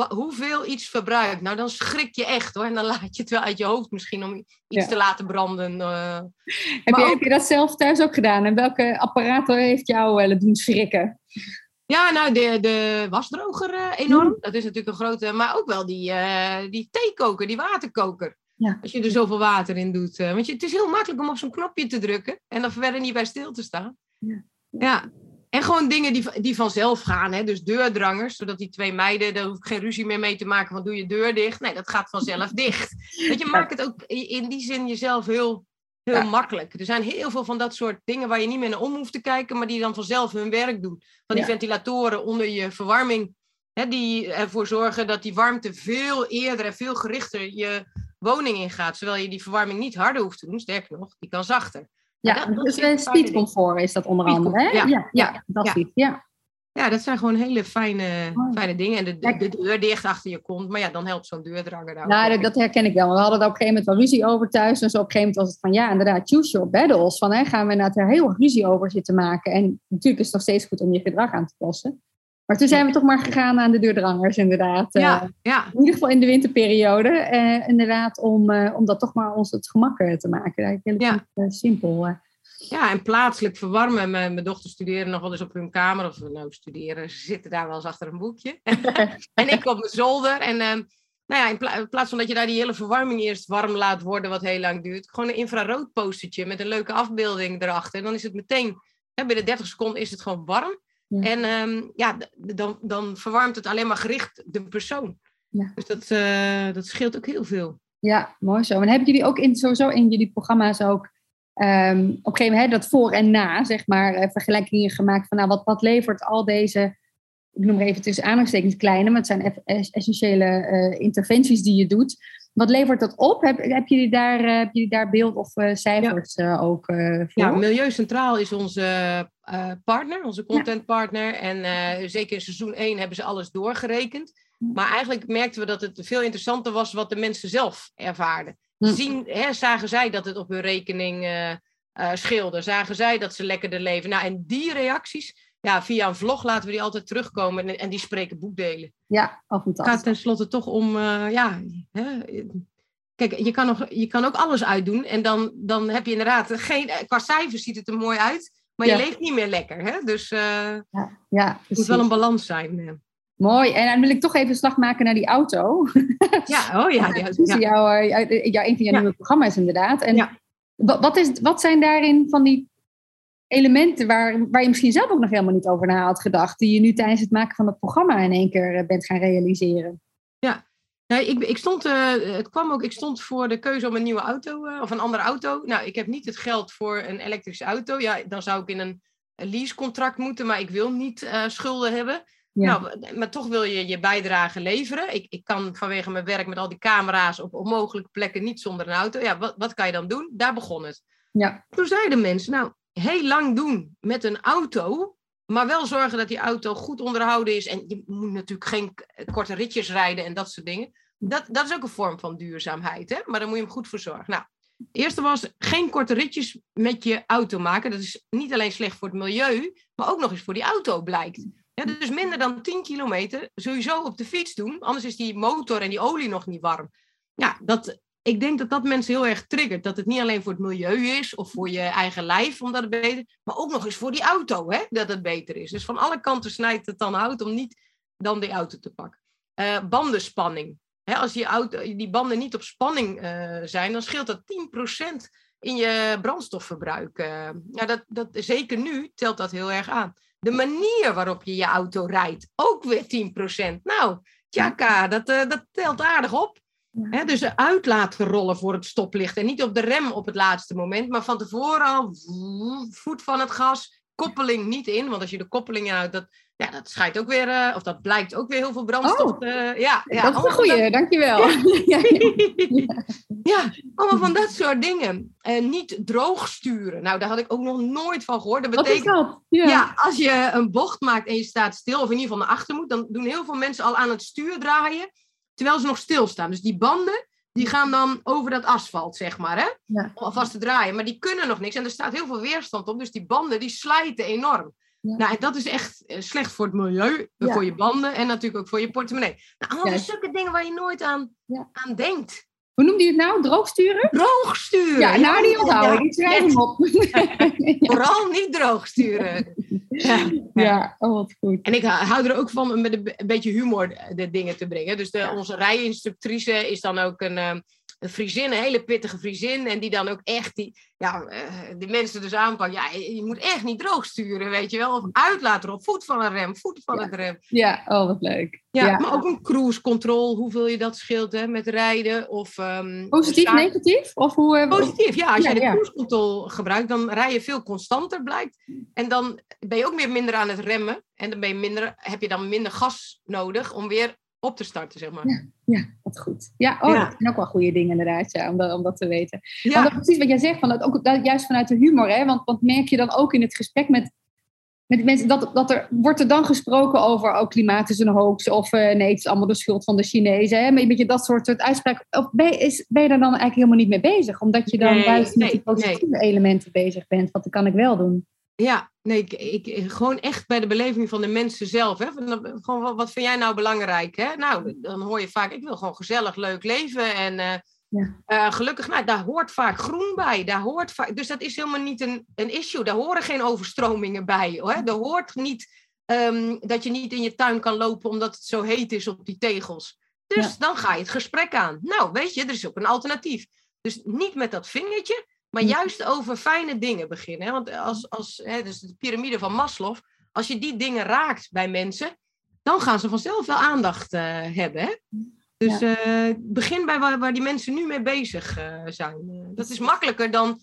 hoeveel iets verbruikt. Nou, dan schrik je echt hoor. En dan laat je het wel uit je hoofd misschien om iets te laten branden. Uh. Heb, je, ook... heb je dat zelf thuis ook gedaan? En welke apparaten heeft jou uh, doen schrikken? Ja, nou, de, de wasdroger uh, enorm. Mm. Dat is natuurlijk een grote... Maar ook wel die, die theekoker, die waterkoker. Ja. Als je er zoveel water in doet. Want je, het is heel makkelijk om op zo'n knopje te drukken. En dan verder niet bij stil te staan. Ja. ja. En gewoon dingen die, die vanzelf gaan. Hè? Dus deurdrangers, zodat die twee meiden... Daar hoef ik geen ruzie meer mee te maken van doe je deur dicht. Nee, dat gaat vanzelf dicht. Want je maakt het ook in die zin jezelf heel heel makkelijk. Er zijn heel veel van dat soort dingen waar je niet meer naar om hoeft te kijken, maar die dan vanzelf hun werk doen. Van die ventilatoren onder je verwarming, hè, die ervoor zorgen dat die warmte veel eerder en veel gerichter je woning ingaat. Terwijl je die verwarming niet harder hoeft te doen, sterker nog, die kan zachter. Ja, dat, dus speed speedcomfort is dat onder andere. Hè? Ja, ja, ja, dat ja. ja. Ja, dat zijn gewoon hele fijne, fijne dingen. En de, de, deur dicht achter je komt. Maar ja, dan helpt zo'n deurdranger daar Nou, dat, dat, herken ik wel. We hadden daar op een gegeven moment wel ruzie over thuis. En zo op een gegeven moment was het van, ja, inderdaad, choose your battles. Van, hè, gaan we inderdaad er heel ruzie over zitten maken. En natuurlijk is het nog steeds goed om je gedrag aan te passen. Maar toen zijn we toch maar gegaan aan de deurdrangers, inderdaad. Ja, Eh, ja. in ieder geval in de winterperiode. eh, inderdaad, om, eh, om dat toch maar ons het gemak eh, te maken. Eigenlijk Ja. relatief eh, simpel. Ja, en plaatselijk verwarmen. Mijn, mijn dochter studeren nog wel eens op hun kamer. Of nou studeren, ze zitten daar wel eens achter een boekje. en ik op mijn zolder. En ehm, nou ja, in, pla- in plaats van dat je daar die hele verwarming eerst warm laat worden, wat heel lang duurt. Gewoon een infrarood postertje met een leuke afbeelding erachter. En dan is het meteen, hè, binnen 30 seconden is het gewoon warm. Ja. En ehm, ja, dan, dan verwarmt het alleen maar gericht de persoon. Ja. Dus dat, eh, dat scheelt ook heel veel. Ja, mooi zo. En hebben jullie ook in, sowieso in jullie programma's ook ehm, op een gegeven moment hè, dat voor en na, zeg maar, eh, vergelijkingen gemaakt van nou, wat, wat levert al deze, ik noem maar even tussen aanhalingstekens kleine, maar het zijn essentiële eh, interventies die je doet. Wat levert dat op? Heb, heb jullie daar, heb jullie daar beeld of eh, cijfers eh, ook voor? Ja, Milieu Centraal is onze partner, onze contentpartner. En zeker in seizoen 1 hebben ze alles doorgerekend. Maar eigenlijk merkten we dat het veel interessanter was wat de mensen zelf ervaarden. Hm. Zien, hè, zagen zij dat het op hun rekening scheelde? Zagen zij dat ze lekkerder leven? Nou, en die reacties, ja, via een vlog laten we die altijd terugkomen. En, en die spreken boekdelen. Ja, oh, Het gaat tenslotte toch om, eh, ja, hè, kijk, je kan, nog, je kan ook alles uitdoen en dan, dan heb je inderdaad geen, qua cijfers ziet het er mooi uit, maar Ja. je leeft niet meer lekker. Hè? Dus eh, het Ja, moet precies. wel een balans zijn. eh. Mooi. En dan wil ik toch even een slag maken naar die auto. Ja, oh ja. Ja, ja, ja. jouw, jou- jouw, een van jouw Ja. nieuwe programma's inderdaad. En Ja. wat, is, wat zijn daarin van die elementen waar, waar je misschien zelf ook nog helemaal niet over na had gedacht, die je nu tijdens het maken van het programma in één keer eh, bent gaan realiseren? Nee, ik, ik, stond, eh, het kwam ook, ik stond voor de keuze om een nieuwe auto eh, of een andere auto. Nou, ik heb niet het geld voor een elektrische auto. Ja, dan zou ik in een, een leasecontract moeten, maar ik wil niet schulden hebben. Ja. Nou, maar toch wil je je bijdrage leveren. Ik, ik kan vanwege mijn werk met al die camera's op onmogelijke plekken niet zonder een auto. Ja, wat, wat kan je dan doen? Daar begon het. Ja. Toen zeiden mensen, nou, heel lang doen met een auto, maar wel zorgen dat die auto goed onderhouden is. En je moet natuurlijk geen korte ritjes rijden en dat soort dingen. Dat, dat is ook een vorm van duurzaamheid, hè? maar daar moet je hem goed voor zorgen. Nou, eerste was geen korte ritjes met je auto maken. Dat is niet alleen slecht voor het milieu, maar ook nog eens voor die auto blijkt. Ja, dus minder dan 10 kilometer sowieso op de fiets doen, anders is die motor en die olie nog niet warm. Ja, dat, ik denk dat dat mensen heel erg triggert. Dat het niet alleen voor het milieu is of voor je eigen lijf, omdat het beter maar ook nog eens voor die auto, hè, dat het beter is. Dus van alle kanten snijdt het dan hout om niet dan die auto te pakken. Eh, bandenspanning. Als die, auto, die banden niet op spanning eh, zijn, dan scheelt dat 10% in je brandstofverbruik. ja, dat, dat, zeker nu telt dat heel erg aan. De manier waarop je je auto rijdt, ook weer 10%. Nou, tjaka, dat, dat telt aardig op. Hè, dus uit laten rollen voor het stoplicht. En niet op de rem op het laatste moment, maar van tevoren al voet van het gas. Koppeling niet in, want als je de koppeling uit, dat, ja, dat scheidt ook weer, eh, of dat blijkt ook weer heel veel brandstof. Oh. eh, ja, ja, dat is een goeie, dankjewel. Ja. Ja, ja, allemaal van dat soort dingen. En niet droog sturen. Nou, daar had ik ook nog nooit van gehoord. Dat Wat is betekent, dat? Ja. ja. als je een bocht maakt en je staat stil, of in ieder geval naar achter moet, dan doen heel veel mensen al aan het stuur draaien, terwijl ze nog stilstaan. Dus die banden, die gaan dan over dat asfalt, zeg maar, hè? Ja. Om alvast te draaien. Maar die kunnen nog niks. En er staat heel veel weerstand op. Dus die banden, die slijten enorm. Ja. Nou, en dat is echt eh, slecht voor het milieu, Ja. voor je banden en natuurlijk ook voor je portemonnee. Nou, allemaal zulke dingen waar je nooit aan, aan denkt. Hoe noemde je het nou? Droogsturen? Droog sturen. Ja, nou die onthouden. Ja, Ik schrijf ja. hem op. Vooral niet droog sturen. Ja. Ja, oh wat goed. En ik hou er ook van om met een, be- een beetje humor de, de dingen te brengen. Dus de, onze rijinstructrice is dan ook een, ehm, een Friesin, een hele pittige Friesin. En die dan ook echt die, ja, eh, die mensen dus aanpakt. Ja, je, je moet echt niet droog sturen, weet je wel. Of uit laten rollen, voet van een rem, voet van Ja. het rem. Ja, oh wat leuk. Ja, Ja. maar ook een cruise control, hoeveel je dat scheelt hè, met rijden. Of, ehm, Positief, negatief? Of hoe, eh, Positief, ja. Als Ja, jij de cruise control gebruikt, dan rij je veel constanter, blijkt. En dan ben je ook meer minder aan het remmen. En dan ben je minder, heb je dan minder gas nodig om weer op te starten, zeg maar. Ja, wat goed. Ja, oh, Ja. dat zijn ook wel goede dingen inderdaad, ja, om, dat, om dat te weten. Ja, Want dat, precies wat jij zegt, van dat, ook, dat, juist vanuit de humor, hè? Want, want merk je dan ook in het gesprek met, met mensen, dat, dat er, wordt er dan gesproken over, oh, klimaat is een hoax, of eh, nee, het is allemaal de schuld van de Chinezen, hè? Maar een beetje dat soort, soort uitspraken. Of ben, je- is, ben je daar dan eigenlijk helemaal niet mee bezig? Omdat je dan Nee, juist met die positieve elementen bezig bent, wat kan ik wel doen? Ja, nee, ik, ik, gewoon echt bij de beleving van de mensen zelf. Hè? Gewoon, wat, vind jij nou belangrijk? Hè? Nou, dan hoor je vaak, ik wil gewoon gezellig, leuk leven. En uh, ja. uh, gelukkig, nou, daar hoort vaak groen bij. Daar hoort vaak, dus dat is helemaal niet een, een issue. Daar horen geen overstromingen bij. Hoor. Er hoort niet um, dat je niet in je tuin kan lopen omdat het zo heet is op die tegels. Dus dan ga je het gesprek aan. Nou, weet je, er is ook een alternatief. Dus niet met dat vingertje, maar juist over fijne dingen beginnen. Hè? Want als, als hè, dus de piramide van Maslow, als je die dingen raakt bij mensen, dan gaan ze vanzelf wel aandacht uh, hebben. Hè? Dus uh, begin bij waar, waar, die mensen nu mee bezig uh, zijn. dat is makkelijker dan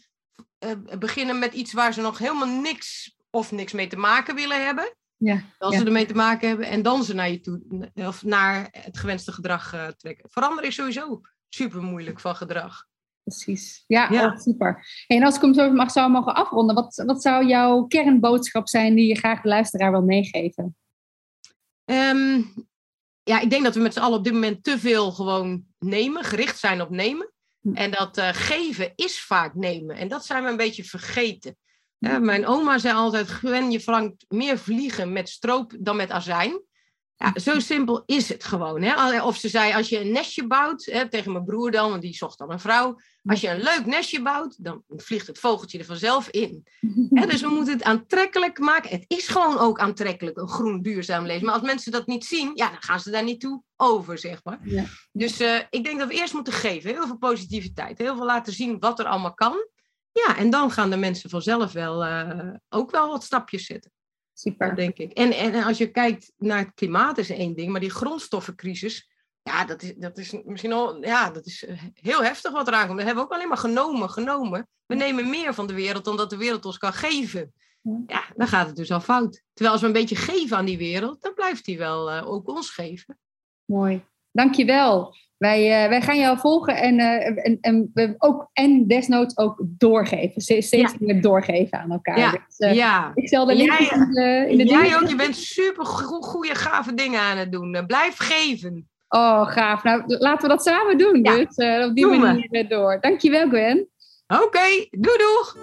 beginnen met iets waar ze nog helemaal niks of niks mee te maken willen hebben. Ja, als ze ermee te maken hebben en dan ze naar je toe of naar het gewenste gedrag trekken. Veranderen is sowieso super moeilijk van gedrag precies. Ja, Oh, super. En als ik hem zo mag, zou mogen afronden, wat, wat zou jouw kernboodschap zijn die je graag de luisteraar wil meegeven? Ehm, ja, ik denk dat we met z'n allen op dit moment te veel gewoon nemen, gericht zijn op nemen. Hm. En dat uh, geven is vaak nemen. En dat zijn we een beetje vergeten. Uh, mijn oma zei altijd, Gwen, je verlangt meer vliegen met stroop dan met azijn. Ja, zo simpel is het gewoon. Hè? Of ze zei, als je een nestje bouwt, hè, tegen mijn broer dan, want die zocht dan een vrouw. Als je een leuk nestje bouwt, dan vliegt het vogeltje er vanzelf in. Dus we moeten het aantrekkelijk maken. Het is gewoon ook aantrekkelijk, een groen duurzaam leven. Maar als mensen dat niet zien, ja, dan gaan ze daar niet toe over, zeg maar. Ja. Dus uh, ik denk dat we eerst moeten geven. Heel veel positiviteit. Heel veel laten zien wat er allemaal kan. Ja, en dan gaan de mensen vanzelf wel uh, ook wel wat stapjes zetten. Super. Dat denk ik. En, en als je kijkt naar het klimaat is één ding, maar die grondstoffencrisis, ja, dat is, dat is misschien al, ja, dat is eh, heel heftig wat eraan komt. Dat hebben we ook alleen maar genomen, genomen. We nemen meer van de wereld dan dat de wereld ons kan geven. Ja, dan gaat het dus al fout. Terwijl als we een beetje geven aan die wereld, dan blijft die wel uh, ook ons geven. Mooi. Dankjewel. Wij, uh, wij gaan jou volgen en, uh, en, en, ook, en desnoods ook doorgeven. Steeds ja. meer doorgeven aan elkaar. Ja. Dus, ja. Ik zal de link in de, in de Jij ook, je bent super goede, gave dingen aan het doen. Blijf geven. Oh, gaaf. Nou, laten we dat samen doen. Ja. Dus op die Doe manier me. door. Dankjewel, Gwen. Oké, okay. doei doeg.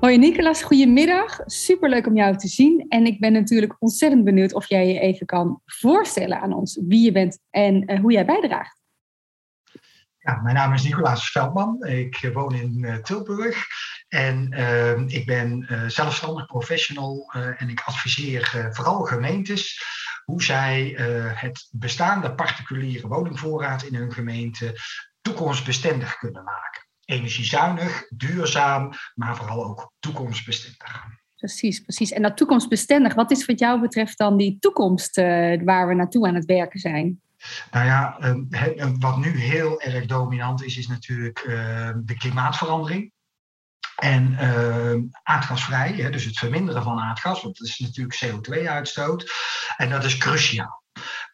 Hoi Nicolas, goedemiddag. Superleuk om jou te zien. En ik ben natuurlijk ontzettend benieuwd of jij je even kan voorstellen aan ons wie je bent en uh, hoe jij bijdraagt. Ja, mijn naam is Nicolaas Veldman. Ik woon in uh, Tilburg en uh, ik ben uh, zelfstandig professional en ik adviseer vooral gemeentes hoe zij het bestaande particuliere woningvoorraad in hun gemeente toekomstbestendig kunnen maken energiezuinig, duurzaam, maar vooral ook toekomstbestendig. Precies, precies. En dat toekomstbestendig, wat is wat jou betreft dan die toekomst waar we naartoe aan het werken zijn? Nou ja, uh, wat nu heel erg dominant is, is natuurlijk uh, de klimaatverandering. En aardgasvrij, hè, dus het verminderen van aardgas, want dat is natuurlijk CO2-uitstoot. En dat is cruciaal.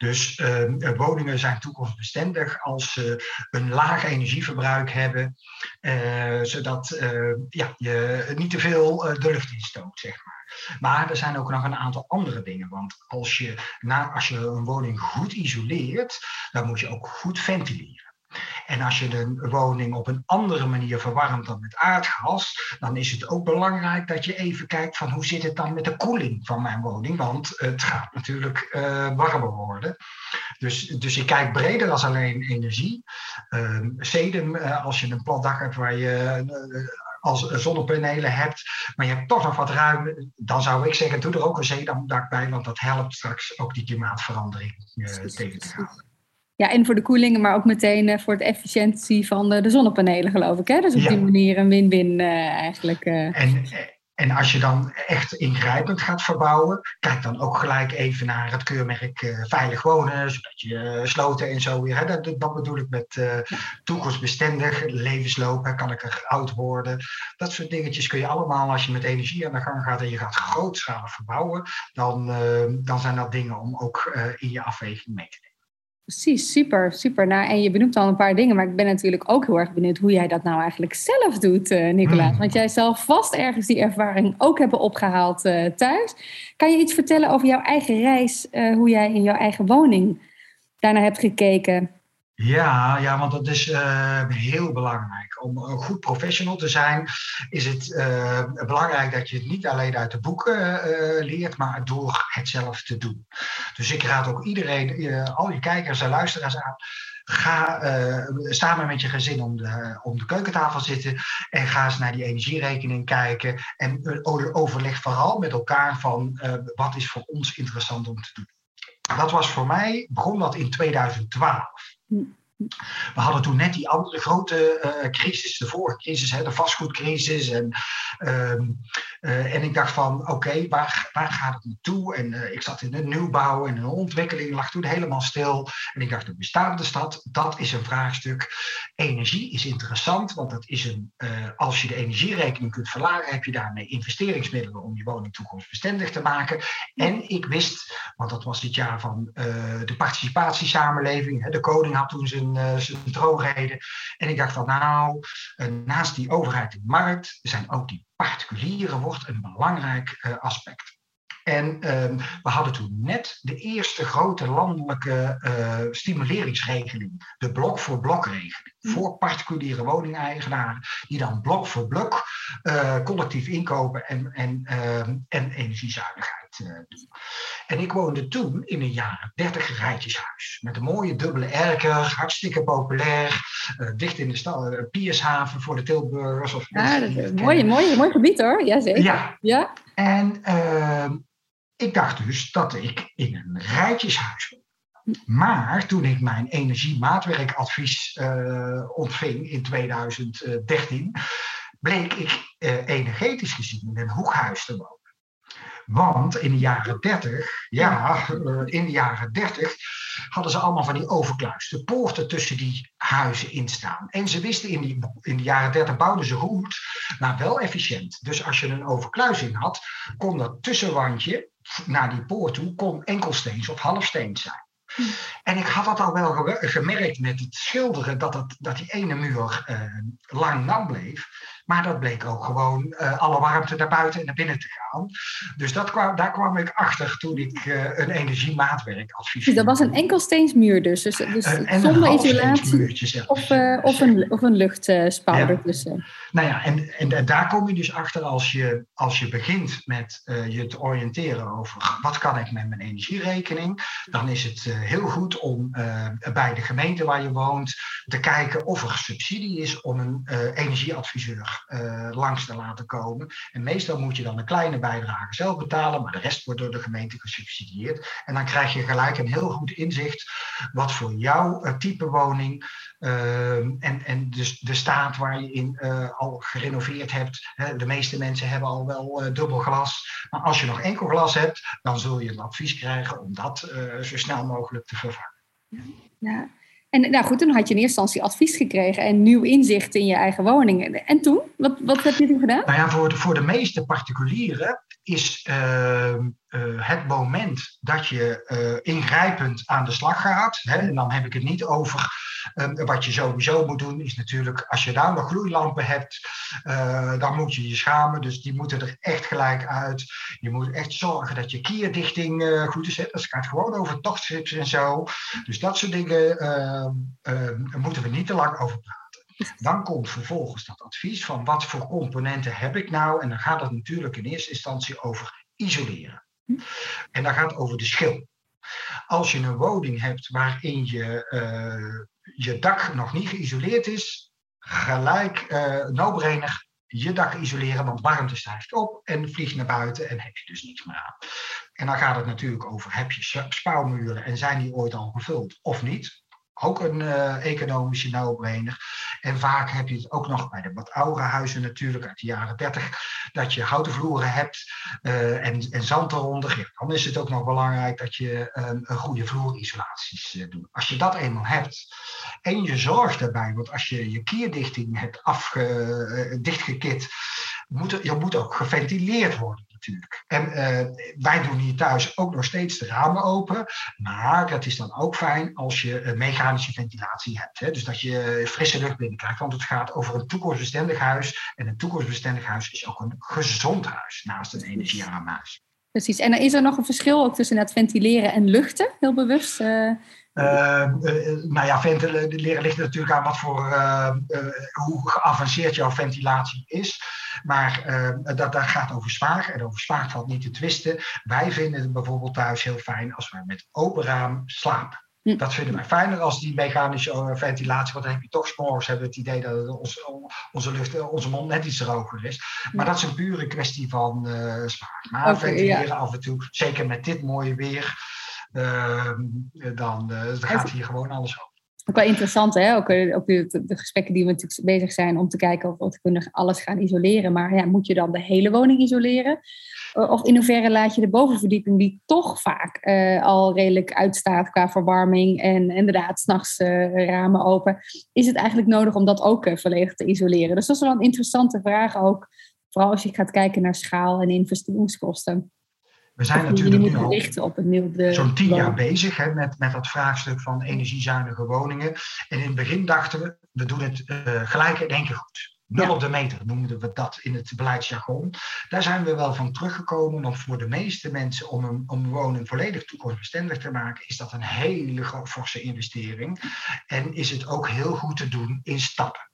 Dus uh, woningen zijn toekomstbestendig als ze een laag energieverbruik hebben, uh, zodat uh, ja, je niet te veel de lucht instoot, zeg maar. Maar er zijn ook nog een aantal andere dingen. Want als je, na, als je een woning goed isoleert, dan moet je ook goed ventileren. En als je een woning op een andere manier verwarmt dan met aardgas, dan is het ook belangrijk dat je even kijkt van hoe zit het dan met de koeling van mijn woning, want het gaat natuurlijk uh, warmer worden. Dus, dus ik kijk breder als alleen energie. Uh, sedum, uh, als je een plat dak hebt waar je uh, als zonnepanelen hebt, maar je hebt toch nog wat ruim, dan zou ik zeggen, doe er ook een zeedamdak bij, want dat helpt straks ook die klimaatverandering tegen te gaan. Ja, en voor de koelingen, maar ook meteen uh, voor de efficiëntie van de, de, zonnepanelen, geloof ik. Hè? Dus op ja. die manier een win-win uh, eigenlijk. Uh. En, en als je dan echt ingrijpend gaat verbouwen, kijk dan ook gelijk even naar het keurmerk Veilig Wonen, zodat je sloten en zo weer. Hè? Dat, dat bedoel ik met toekomstbestendig, levensloop, hè? kan ik er oud worden. Dat soort dingetjes kun je allemaal, als je met energie aan de gang gaat en je gaat grootschalig verbouwen, dan, dan zijn dat dingen om ook in je afweging mee te nemen. Precies, super, super. Nou, en je benoemt al een paar dingen, maar ik ben natuurlijk ook heel erg benieuwd hoe jij dat nou eigenlijk zelf doet, uh, Nicolaas. Hmm. Want jij zal vast ergens die ervaring ook hebben opgehaald uh, thuis. Kan je iets vertellen over jouw eigen reis, uh, hoe jij in jouw eigen woning daarnaar hebt gekeken? Ja, ja, want dat is uh, heel belangrijk. Om een goed professional te zijn, is het uh, belangrijk dat je het niet alleen uit de boeken uh, leert, maar door het zelf te doen. Dus ik raad ook iedereen, al je kijkers en luisteraars aan. Ga samen met je gezin om de, om de keukentafel zitten en ga eens naar die energierekening kijken. En overleg vooral met elkaar van wat is voor ons interessant om te doen. Dat was voor mij, begon dat in 2012. Mm-hmm. We hadden toen net die andere grote uh, crisis, de vorige crisis, hè, de vastgoedcrisis. En, uh, uh, en ik dacht van, oké, waar, waar gaat het naartoe? En uh, ik zat in de nieuwbouw en de ontwikkeling lag toen helemaal stil. En ik dacht, de bestaande stad, dat is een vraagstuk. Energie is interessant, want dat is een, als je de energierekening kunt verlagen, heb je daarmee investeringsmiddelen om je woning toekomstbestendig te maken. En ik wist, want dat was dit jaar van de participatiesamenleving, hè, de koning had toen zijn uh, zijn droogreden. En ik dacht van nou, uh, naast die overheid en markt zijn ook die particulieren wordt een belangrijk uh, aspect. En ehm, we hadden toen net de eerste grote landelijke stimuleringsregeling, de blok voor blokregeling, mm. Voor particuliere woningeigenaren, die dan blok voor blok collectief inkopen en, en, ehm, en energiezuinigheid doen. En ik woonde toen in een jaren 30 rijtjeshuis. Met een mooie dubbele erker, hartstikke populair. Uh, dicht in de stad, uh, Piershaven voor de Tilburgers. Of ja, dat is mooi, mooi, mooi gebied hoor, jazeker. Ja. ja. En uh, ik dacht dus dat ik in een rijtjeshuis. Maar toen ik mijn energiemaatwerkadvies uh, ontving in 2013, bleek ik uh, energetisch gezien in een hoekhuis te wonen. Want in de jaren 30, ja, eh, in de jaren 30 hadden ze allemaal van die overkluis, de poorten tussen die huizen instaan. En ze wisten in, die, in de jaren 30 bouwden ze goed, maar wel efficiënt. Dus als je een overkluising had, kon dat tussenwandje naar die poort toe, kon enkelsteens of halfsteens zijn. Hm. En ik had dat al wel gemerkt met het schilderen, dat, dat die ene muur uh, lang nam bleef. Maar dat bleek ook gewoon uh, alle warmte naar buiten en naar binnen te gaan. Dus dat kwam, daar kwam ik achter toen ik uh, een energiemaatwerk adviseerde. Dus dat was een enkelsteensmuur dus? dus, dus uh, zonder isolatie? Of, of, een, of een luchtspouw ja. ertussen? Nou ja, en, en, en, daar kom je dus achter als je, als je begint met je te oriënteren over wat kan ik met mijn energierekening. Dan is het heel goed om bij de gemeente waar je woont te kijken of er subsidie is om een energieadviseur uh, langs te laten komen. En meestal moet je dan een kleine bijdrage zelf betalen, maar de rest wordt door de gemeente gesubsidieerd. En dan krijg je gelijk een heel goed inzicht wat voor jouw uh, type woning uh, en, en dus de staat waar je in al gerenoveerd hebt. Hè, de meeste mensen hebben al wel dubbel glas. Maar als je nog enkel glas hebt, dan zul je een advies krijgen om dat zo snel mogelijk te vervangen. Ja. En nou goed, toen had je in eerste instantie advies gekregen en nieuw inzicht in je eigen woning. En toen? Wat, wat heb je toen gedaan? Nou ja, voor de, voor de meeste particulieren is uh, uh, het moment dat je uh, ingrijpend aan de slag gaat, hè, en dan heb ik het niet over um, wat je sowieso moet doen, is natuurlijk als je daar nog gloeilampen hebt, uh, dan moet je je schamen. Dus die moeten er echt gelijk uit. Je moet echt zorgen dat je kierdichting goed is. Dat gaat gewoon over tochtstrips en zo. Dus dat soort dingen ehm, moeten we niet te lang over praten. Dan komt vervolgens dat advies van wat voor componenten heb ik nou? En dan gaat het natuurlijk in eerste instantie over isoleren. En dan gaat over de schil. Als je een woning hebt waarin je, uh, je dak nog niet geïsoleerd is, gelijk uh, no-brainer je dak isoleren, want warmte stijgt op en vliegt naar buiten en heb je dus niets meer aan. En dan gaat het natuurlijk over, heb je spouwmuren en zijn die ooit al gevuld of niet? Ook een uh, economische no-brainer. En vaak heb je het ook nog bij de wat oudere huizen natuurlijk uit de jaren 30, dat je houten vloeren hebt uh, en, en zand eronder. Ja, dan is het ook nog belangrijk dat je um, een goede vloerisolaties uh, doet. Als je dat eenmaal hebt en je zorgt daarbij, want als je je kierdichting hebt afge, dichtgekit, moet je moet ook geventileerd worden natuurlijk. En uh, wij doen hier thuis ook nog steeds de ramen open. Maar het is dan ook fijn als je een mechanische ventilatie hebt. Hè? Dus dat je frisse lucht binnenkrijgt. Want het gaat over een toekomstbestendig huis. En een toekomstbestendig huis is ook een gezond huis naast een energiearm huis. precies. En is er nog een verschil ook tussen het ventileren en luchten, heel bewust? Uh... Uh, nou ja, ventileren ligt natuurlijk aan wat voor, uh, hoe geavanceerd jouw ventilatie is. Maar dat, dat gaat over zwaar en over zwaar valt niet te twisten. Wij vinden het bijvoorbeeld thuis heel fijn als we met open raam slapen. Hm. Dat vinden wij fijner als die mechanische ventilatie, want dan heb je toch s'morgens hebben het idee dat onze, onze, lucht, onze mond net iets droger is. Maar dat is een pure kwestie van uh, smaak. Maar ventileren af en toe, zeker met dit mooie weer, uh, dan, uh, dan gaat hier gewoon alles over. Ook wel interessant, hè? Ook, ook de, gesprekken die we natuurlijk bezig zijn om te kijken of we kunnen alles gaan isoleren. Maar ja, moet je dan de hele woning isoleren? Of in hoeverre laat je de bovenverdieping, die toch vaak uh, al redelijk uitstaat qua verwarming en inderdaad s'nachts uh, ramen open, is het eigenlijk nodig om dat ook volledig te isoleren? Dus dat is wel een interessante vraag ook, vooral als je gaat kijken naar schaal en investeringskosten. We zijn natuurlijk nu al zo'n tien jaar bezig hè, met, met dat vraagstuk van energiezuinige woningen. En in het begin dachten we, we doen het gelijk in één keer goed. Nul op de meter noemden we dat in het beleidsjargon. Daar zijn we wel van teruggekomen. Om voor de meeste mensen om een, om een woning volledig toekomstbestendig te maken, is dat een hele forse investering. En is het ook heel goed te doen in stappen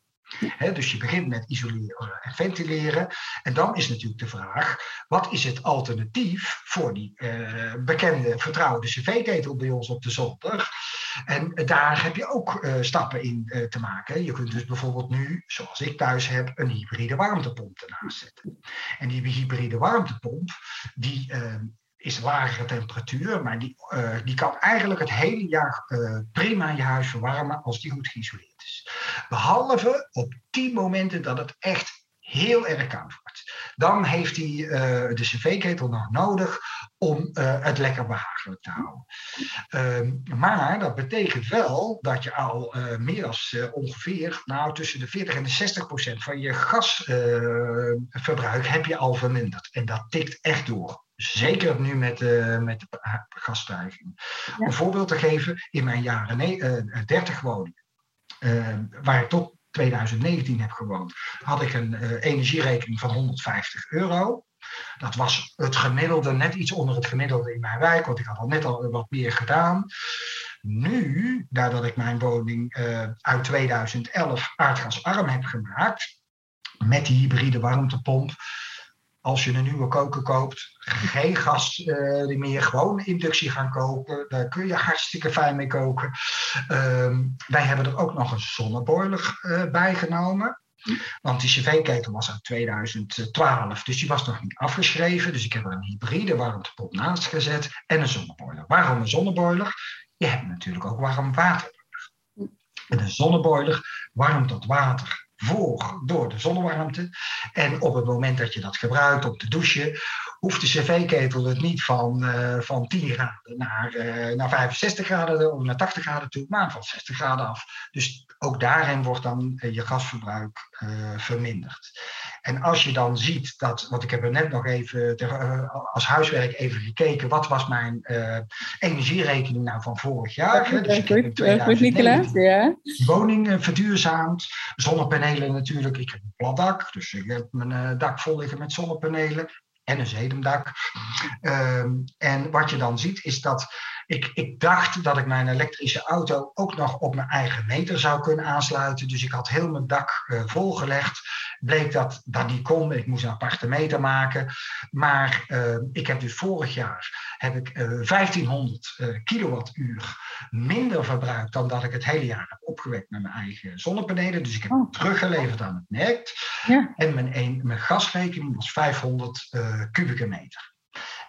dus je begint met isoleren en ventileren. En dan is natuurlijk de vraag: wat is het alternatief voor die uh, bekende vertrouwde cv-ketel bij ons op de zolder? En daar heb je ook uh, stappen in te maken. Je kunt dus bijvoorbeeld nu, zoals ik thuis heb, een hybride warmtepomp ernaast zetten. En die hybride warmtepomp, die is lagere temperatuur, maar die, uh, die kan eigenlijk het hele jaar uh, prima je huis verwarmen als die goed geïsoleerd is. Behalve op die momenten dat het echt heel erg koud wordt. Dan heeft hij uh, de cv-ketel nog nodig om het lekker behagelijk te houden. Ehm, maar dat betekent wel dat je al meer dan ongeveer nou, tussen de 40 en de 60 procent van je gasverbruik heb je al verminderd. En dat tikt echt door. Zeker nu met, met de gasstijging. Om een voorbeeld te geven, in mijn jaren nee, uh, 30 woningen, uh, waar ik tot 2019 heb gewoond, had ik een energierekening van 150 euro. Dat was het gemiddelde, net iets onder het gemiddelde in mijn wijk, want ik had al net al wat meer gedaan. Nu, nadat ik mijn woning uit 2011 aardgasarm heb gemaakt, met die hybride warmtepomp, als je een nieuwe koker koopt, geen gas uh, meer, gewoon inductie gaan kopen. Daar kun je hartstikke fijn mee koken. Ehm, wij hebben er ook nog een zonneboiler uh, bij genomen. Want die cv-ketel was uit 2012, dus die was nog niet afgeschreven. Dus ik heb er een hybride warmtepomp naast gezet en een zonneboiler. Waarom een zonneboiler? Je hebt natuurlijk ook warm water nodig. En een zonneboiler warmt dat water voor door de zonnewarmte. En op het moment dat je dat gebruikt om te douchen, hoeft de cv-ketel het niet van, uh, van 10 graden naar, uh, naar 65 graden of naar 80 graden toe, maar van 60 graden af. Dus ook daarin wordt dan uh, je gasverbruik verminderd. En als je dan ziet dat, want ik heb er net nog even als huiswerk even gekeken, wat was mijn energierekening nou van vorig jaar? Ja, dus ik heb in 2019 ja. woning verduurzaamd, zonnepanelen natuurlijk. Ik heb een plat dak, dus ik heb mijn dak vol liggen met zonnepanelen en een zedemdak. Ehm, en wat je dan ziet is dat ik, ik dacht dat ik mijn elektrische auto ook nog op mijn eigen meter zou kunnen aansluiten. Dus ik had heel mijn dak uh, volgelegd. Bleek dat dat niet kon. Ik moest een aparte meter maken. Maar uh, ik heb dus vorig jaar heb ik, uh, 1500 kilowattuur minder verbruikt dan dat ik het hele jaar heb opgewekt met mijn eigen zonnepanelen. Dus ik heb oh. teruggeleverd aan het net. Ja. En mijn, een, mijn gasrekening was 500 uh, kubieke meter.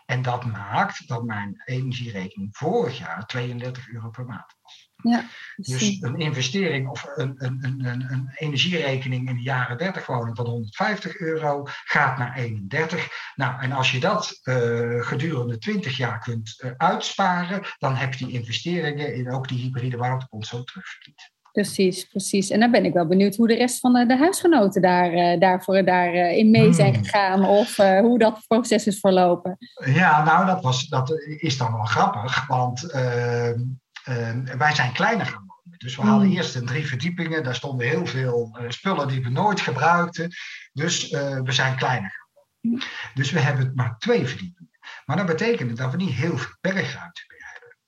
En dat maakt dat mijn energierekening vorig jaar 32 euro per maand was. Ja, dus een investering of een, een, een, een, energierekening in de jaren 30 woning van 150 euro gaat naar 31. Nou, en als je dat uh, gedurende 20 jaar kunt uh, uitsparen, dan heb je die investeringen in ook die hybride warmtepomp zo terugverdiend. Precies, precies. En dan ben ik wel benieuwd hoe de rest van de, de huisgenoten daar, uh, daarvoor daarin mee zijn hmm. gegaan of uh, hoe dat proces is verlopen. Ja, nou, dat, was, dat is dan wel grappig, want uh, wij zijn kleiner gaan wonen. Dus we hadden hmm. eerst een drie verdiepingen, daar stonden heel veel spullen die we nooit gebruikten. Dus we zijn kleiner gaan wonen. Hmm. Dus we hebben maar twee verdiepingen. Maar dat betekent dat we niet heel veel bergruimte.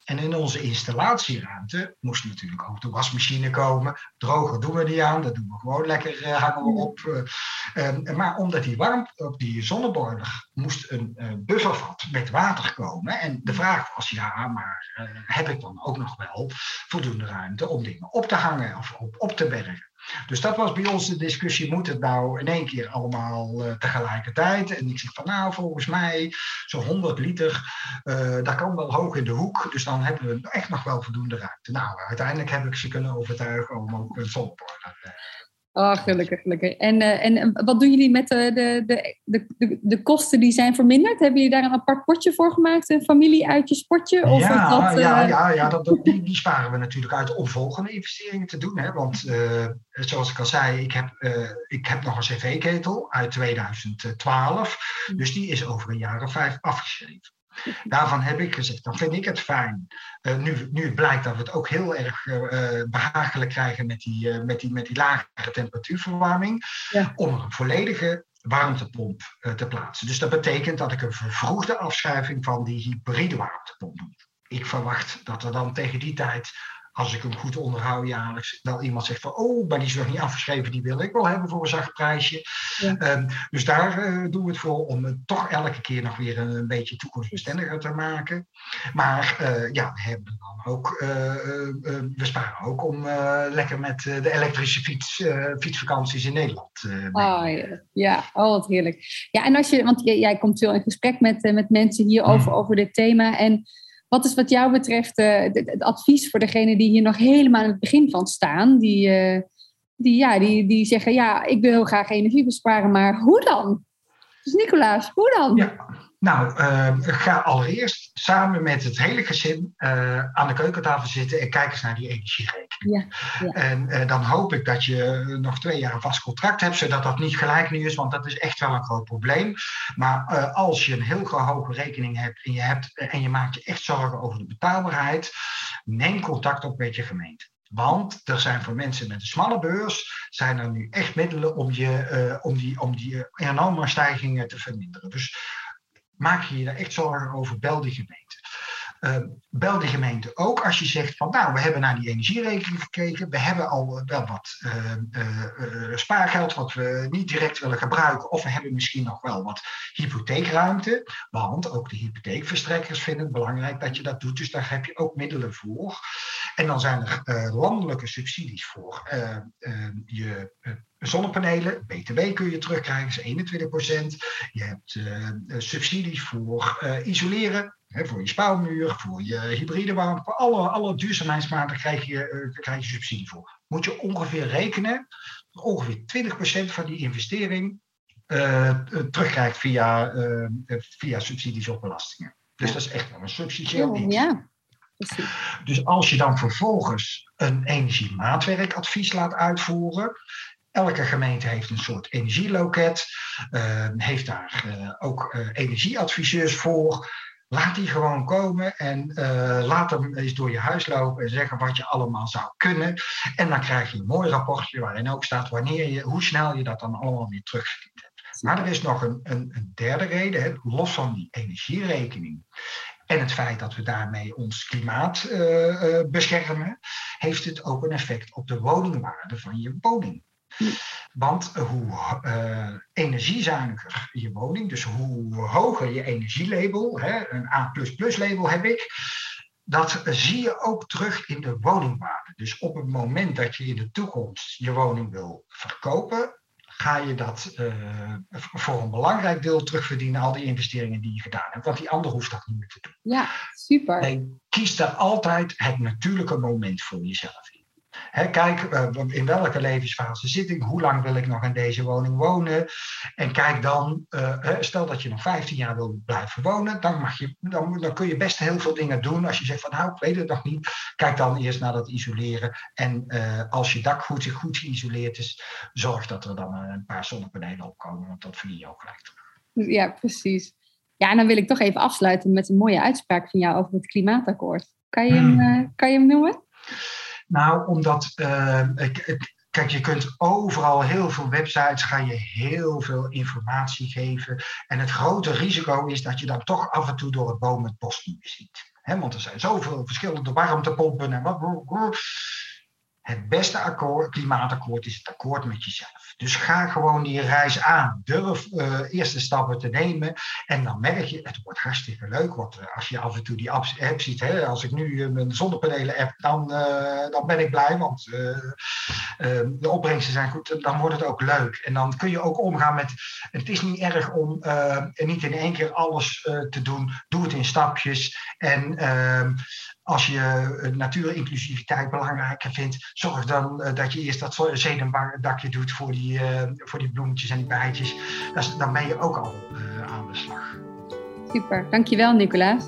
En in onze installatieruimte moest natuurlijk ook de wasmachine komen. Droger doen we niet aan, dat doen we gewoon lekker, uh, hangen we op. Uh, maar omdat die warmte op die zonneboiler moest een uh, buffervat met water komen. En de vraag was, ja, maar heb ik dan ook nog wel voldoende ruimte om dingen op te hangen of op, op te bergen? Dus dat was bij ons de discussie, moet het nou in één keer allemaal uh, tegelijkertijd? En ik zeg van nou, volgens mij zo'n 100 liter, uh, dat kan wel hoog in de hoek. Dus dan hebben we echt nog wel voldoende ruimte. Nou, uiteindelijk heb ik ze kunnen overtuigen om ook een zonneborder uh, Oh, gelukkig, gelukkig. En, uh, en wat doen jullie met de, de, de, de, de kosten die zijn verminderd? Hebben jullie daar een apart potje voor gemaakt? Een familieuitje sportje? Of ja, dat, uh... ja, ja, ja dat, dat, die, die, sparen we natuurlijk uit om volgende investeringen te doen. Hè? Want uh, zoals ik al zei, ik heb, ik heb nog een cv-ketel uit 2012. Dus die is over een jaar of vijf afgeschreven. Daarvan heb ik gezegd, dan vind ik het fijn. Uh, nu, nu blijkt dat we het ook heel erg uh, behagelijk krijgen met die, uh, met, die, met die lagere temperatuurverwarming. Ja. Om een volledige warmtepomp te plaatsen. Dus dat betekent dat ik een vervroegde afschrijving van die hybride warmtepomp doe. Ik verwacht dat er dan tegen die tijd als ik hem goed onderhoud jaarlijks, wel iemand zegt van, oh, maar die is nog niet afgeschreven, die wil ik wel hebben voor een zacht prijsje. Ja. Um, dus daar uh, doen we het voor om het toch elke keer nog weer een, een beetje toekomstbestendiger te maken. Maar uh, ja, we hebben dan ook, uh, we sparen ook om lekker met de elektrische fiets, fietsvakanties in Nederland. oh, ja. ja, oh, wat heerlijk. Ja, en als je, want jij, jij komt veel in gesprek met, met mensen hier over, mm. over dit thema en wat is wat jou betreft uh, het advies voor degenen die hier nog helemaal in het begin van staan? Die, uh, die, ja, die, die zeggen, ja, ik wil heel graag energie besparen, maar hoe dan? Dus Nicolaas, hoe dan? Ja, nou, uh, ga allereerst samen met het hele gezin uh, aan de keukentafel zitten en kijk eens naar die energierekening. Ja, ja. En uh, dan hoop ik dat je nog twee jaar een vast contract hebt, zodat dat niet gelijk nu is, want dat is echt wel een groot probleem. Maar als je een heel hoge rekening hebt en je, hebt, en je maakt je echt zorgen over de betaalbaarheid, neem contact op met je gemeente. Want er zijn voor mensen met een smalle beurs, zijn er nu echt middelen om, je, om die, om die enorme stijgingen te verminderen. Dus maak je je daar echt zorgen over, bel de gemeente. Uh, bel de gemeente ook als je zegt van nou, we hebben naar die energierekening gekeken, we hebben al wel wat uh, uh, spaargeld wat we niet direct willen gebruiken, of we hebben misschien nog wel wat hypotheekruimte, want ook de hypotheekverstrekkers vinden het belangrijk dat je dat doet, dus daar heb je ook middelen voor. En dan zijn er landelijke subsidies voor je zonnepanelen, BTW kun je terugkrijgen, is 21%. Je hebt uh, subsidies voor uh, isoleren, voor je spouwmuur, voor je hybride warmte, voor alle, alle duurzaamheidsmaten krijg je, uh, krijg je subsidie voor. Moet je ongeveer rekenen, ongeveer 20% van die investering terugkrijgt via, via subsidies op belastingen. Dus dat is echt wel een subsidieel. Ja. Dus als je dan vervolgens een energiemaatwerkadvies laat uitvoeren, Elke gemeente heeft een soort energieloket, uh, heeft daar uh, ook uh, energieadviseurs voor. Laat die gewoon komen en laat hem eens door je huis lopen en zeggen wat je allemaal zou kunnen. En dan krijg je een mooi rapportje waarin ook staat wanneer je, hoe snel je dat dan allemaal weer terugverdiend hebt. Maar er is nog een, een, een derde reden, hè, los van die energierekening. En het feit dat we daarmee ons klimaat beschermen, heeft het ook een effect op de woningwaarde van je woning. Want hoe uh, energiezuiniger je woning, dus hoe hoger je energielabel, hè, een A++ label heb ik, dat zie je ook terug in de woningwaarde. Dus op het moment dat je in de toekomst je woning wil verkopen, ga je dat uh, voor een belangrijk deel terugverdienen, al die investeringen die je gedaan hebt. Want die ander hoeft dat niet meer te doen. Ja, super. Nee, kies daar altijd het natuurlijke moment voor jezelf in kijk uh, in welke levensfase zit ik, hoe lang wil ik nog in deze woning wonen. En kijk dan, uh, stel dat je nog 15 jaar wil blijven wonen, dan, mag je, dan, dan kun je best heel veel dingen doen. Als je zegt van nou, ik weet het nog niet, kijk dan eerst naar dat isoleren. En uh, als je dak goed, goed geïsoleerd is, zorg dat er dan een paar zonnepanelen opkomen, want dat verdien je ook gelijk terug. Ja, precies. Ja, en dan wil ik toch even afsluiten met een mooie uitspraak van jou over het klimaatakkoord. Kan je hem, hmm. kan je hem noemen? Nou, omdat ik, kijk, je kunt overal heel veel websites, ga je heel veel informatie geven. En het grote risico is dat je dan toch af en toe door het boom het bos niet meer ziet. want er zijn zoveel verschillende warmtepompen en wat. Het beste akkoord, klimaatakkoord is het akkoord met jezelf. Dus ga gewoon die reis aan. Durf uh, eerste stappen te nemen. En dan merk je, het wordt hartstikke leuk. Want uh, als je af en toe die app, app ziet, hè, als ik nu uh, mijn zonnepanelen heb, dan, dan ben ik blij. Want de opbrengsten zijn goed. Dan wordt het ook leuk. En dan kun je ook omgaan met. Het is niet erg om niet in één keer alles te doen. Doe het in stapjes. En ehm, als je eh, natuurinclusiviteit belangrijker vindt, zorg dan uh, dat je eerst dat zedenbakje doet voor die, uh, voor die bloemetjes en die bijtjes. Dat, dan ben je ook al uh, aan de slag. Super, dankjewel Nicolaas.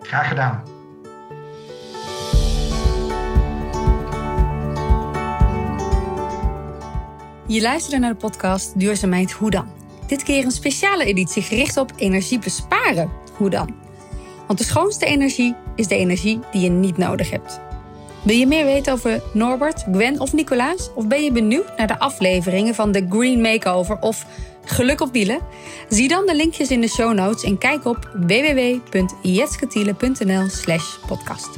Graag gedaan. Je luisterde naar de podcast Duurzaamheid Hoe dan? Dit keer een speciale editie gericht op energie besparen. Hoe dan? Want de schoonste energie is de energie die je niet nodig hebt. Wil je meer weten over Norbert, Gwen of Nicolaas? Of ben je benieuwd naar de afleveringen van The Green Makeover of Geluk op wielen? Zie dan de linkjes in de show notes en kijk op www.jetsketiele.nl slash podcast.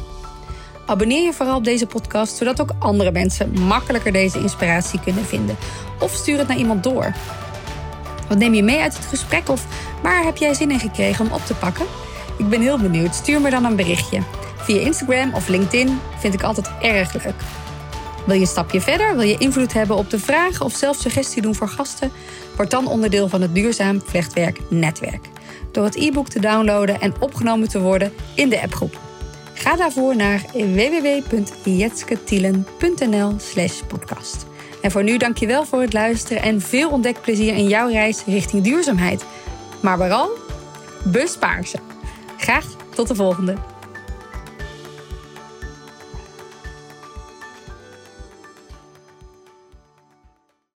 Abonneer je vooral op deze podcast, zodat ook andere mensen makkelijker deze inspiratie kunnen vinden. Of stuur het naar iemand door. Wat neem je mee uit het gesprek of waar heb jij zin in gekregen om op te pakken? Ik ben heel benieuwd. Stuur me dan een berichtje. Via Instagram of LinkedIn vind ik altijd erg leuk. Wil je een stapje verder? Wil je invloed hebben op de vragen of zelf suggestie doen voor gasten? Word dan onderdeel van het Duurzaam Vlechtwerk Netwerk. Door het e-book te downloaden en opgenomen te worden in de appgroep. Ga daarvoor naar www.jetsketielen.nl slash podcast. En voor nu dankjewel voor het luisteren en veel ontdekplezier in jouw reis richting duurzaamheid. Maar vooral, bespaar ze. Graag tot de volgende.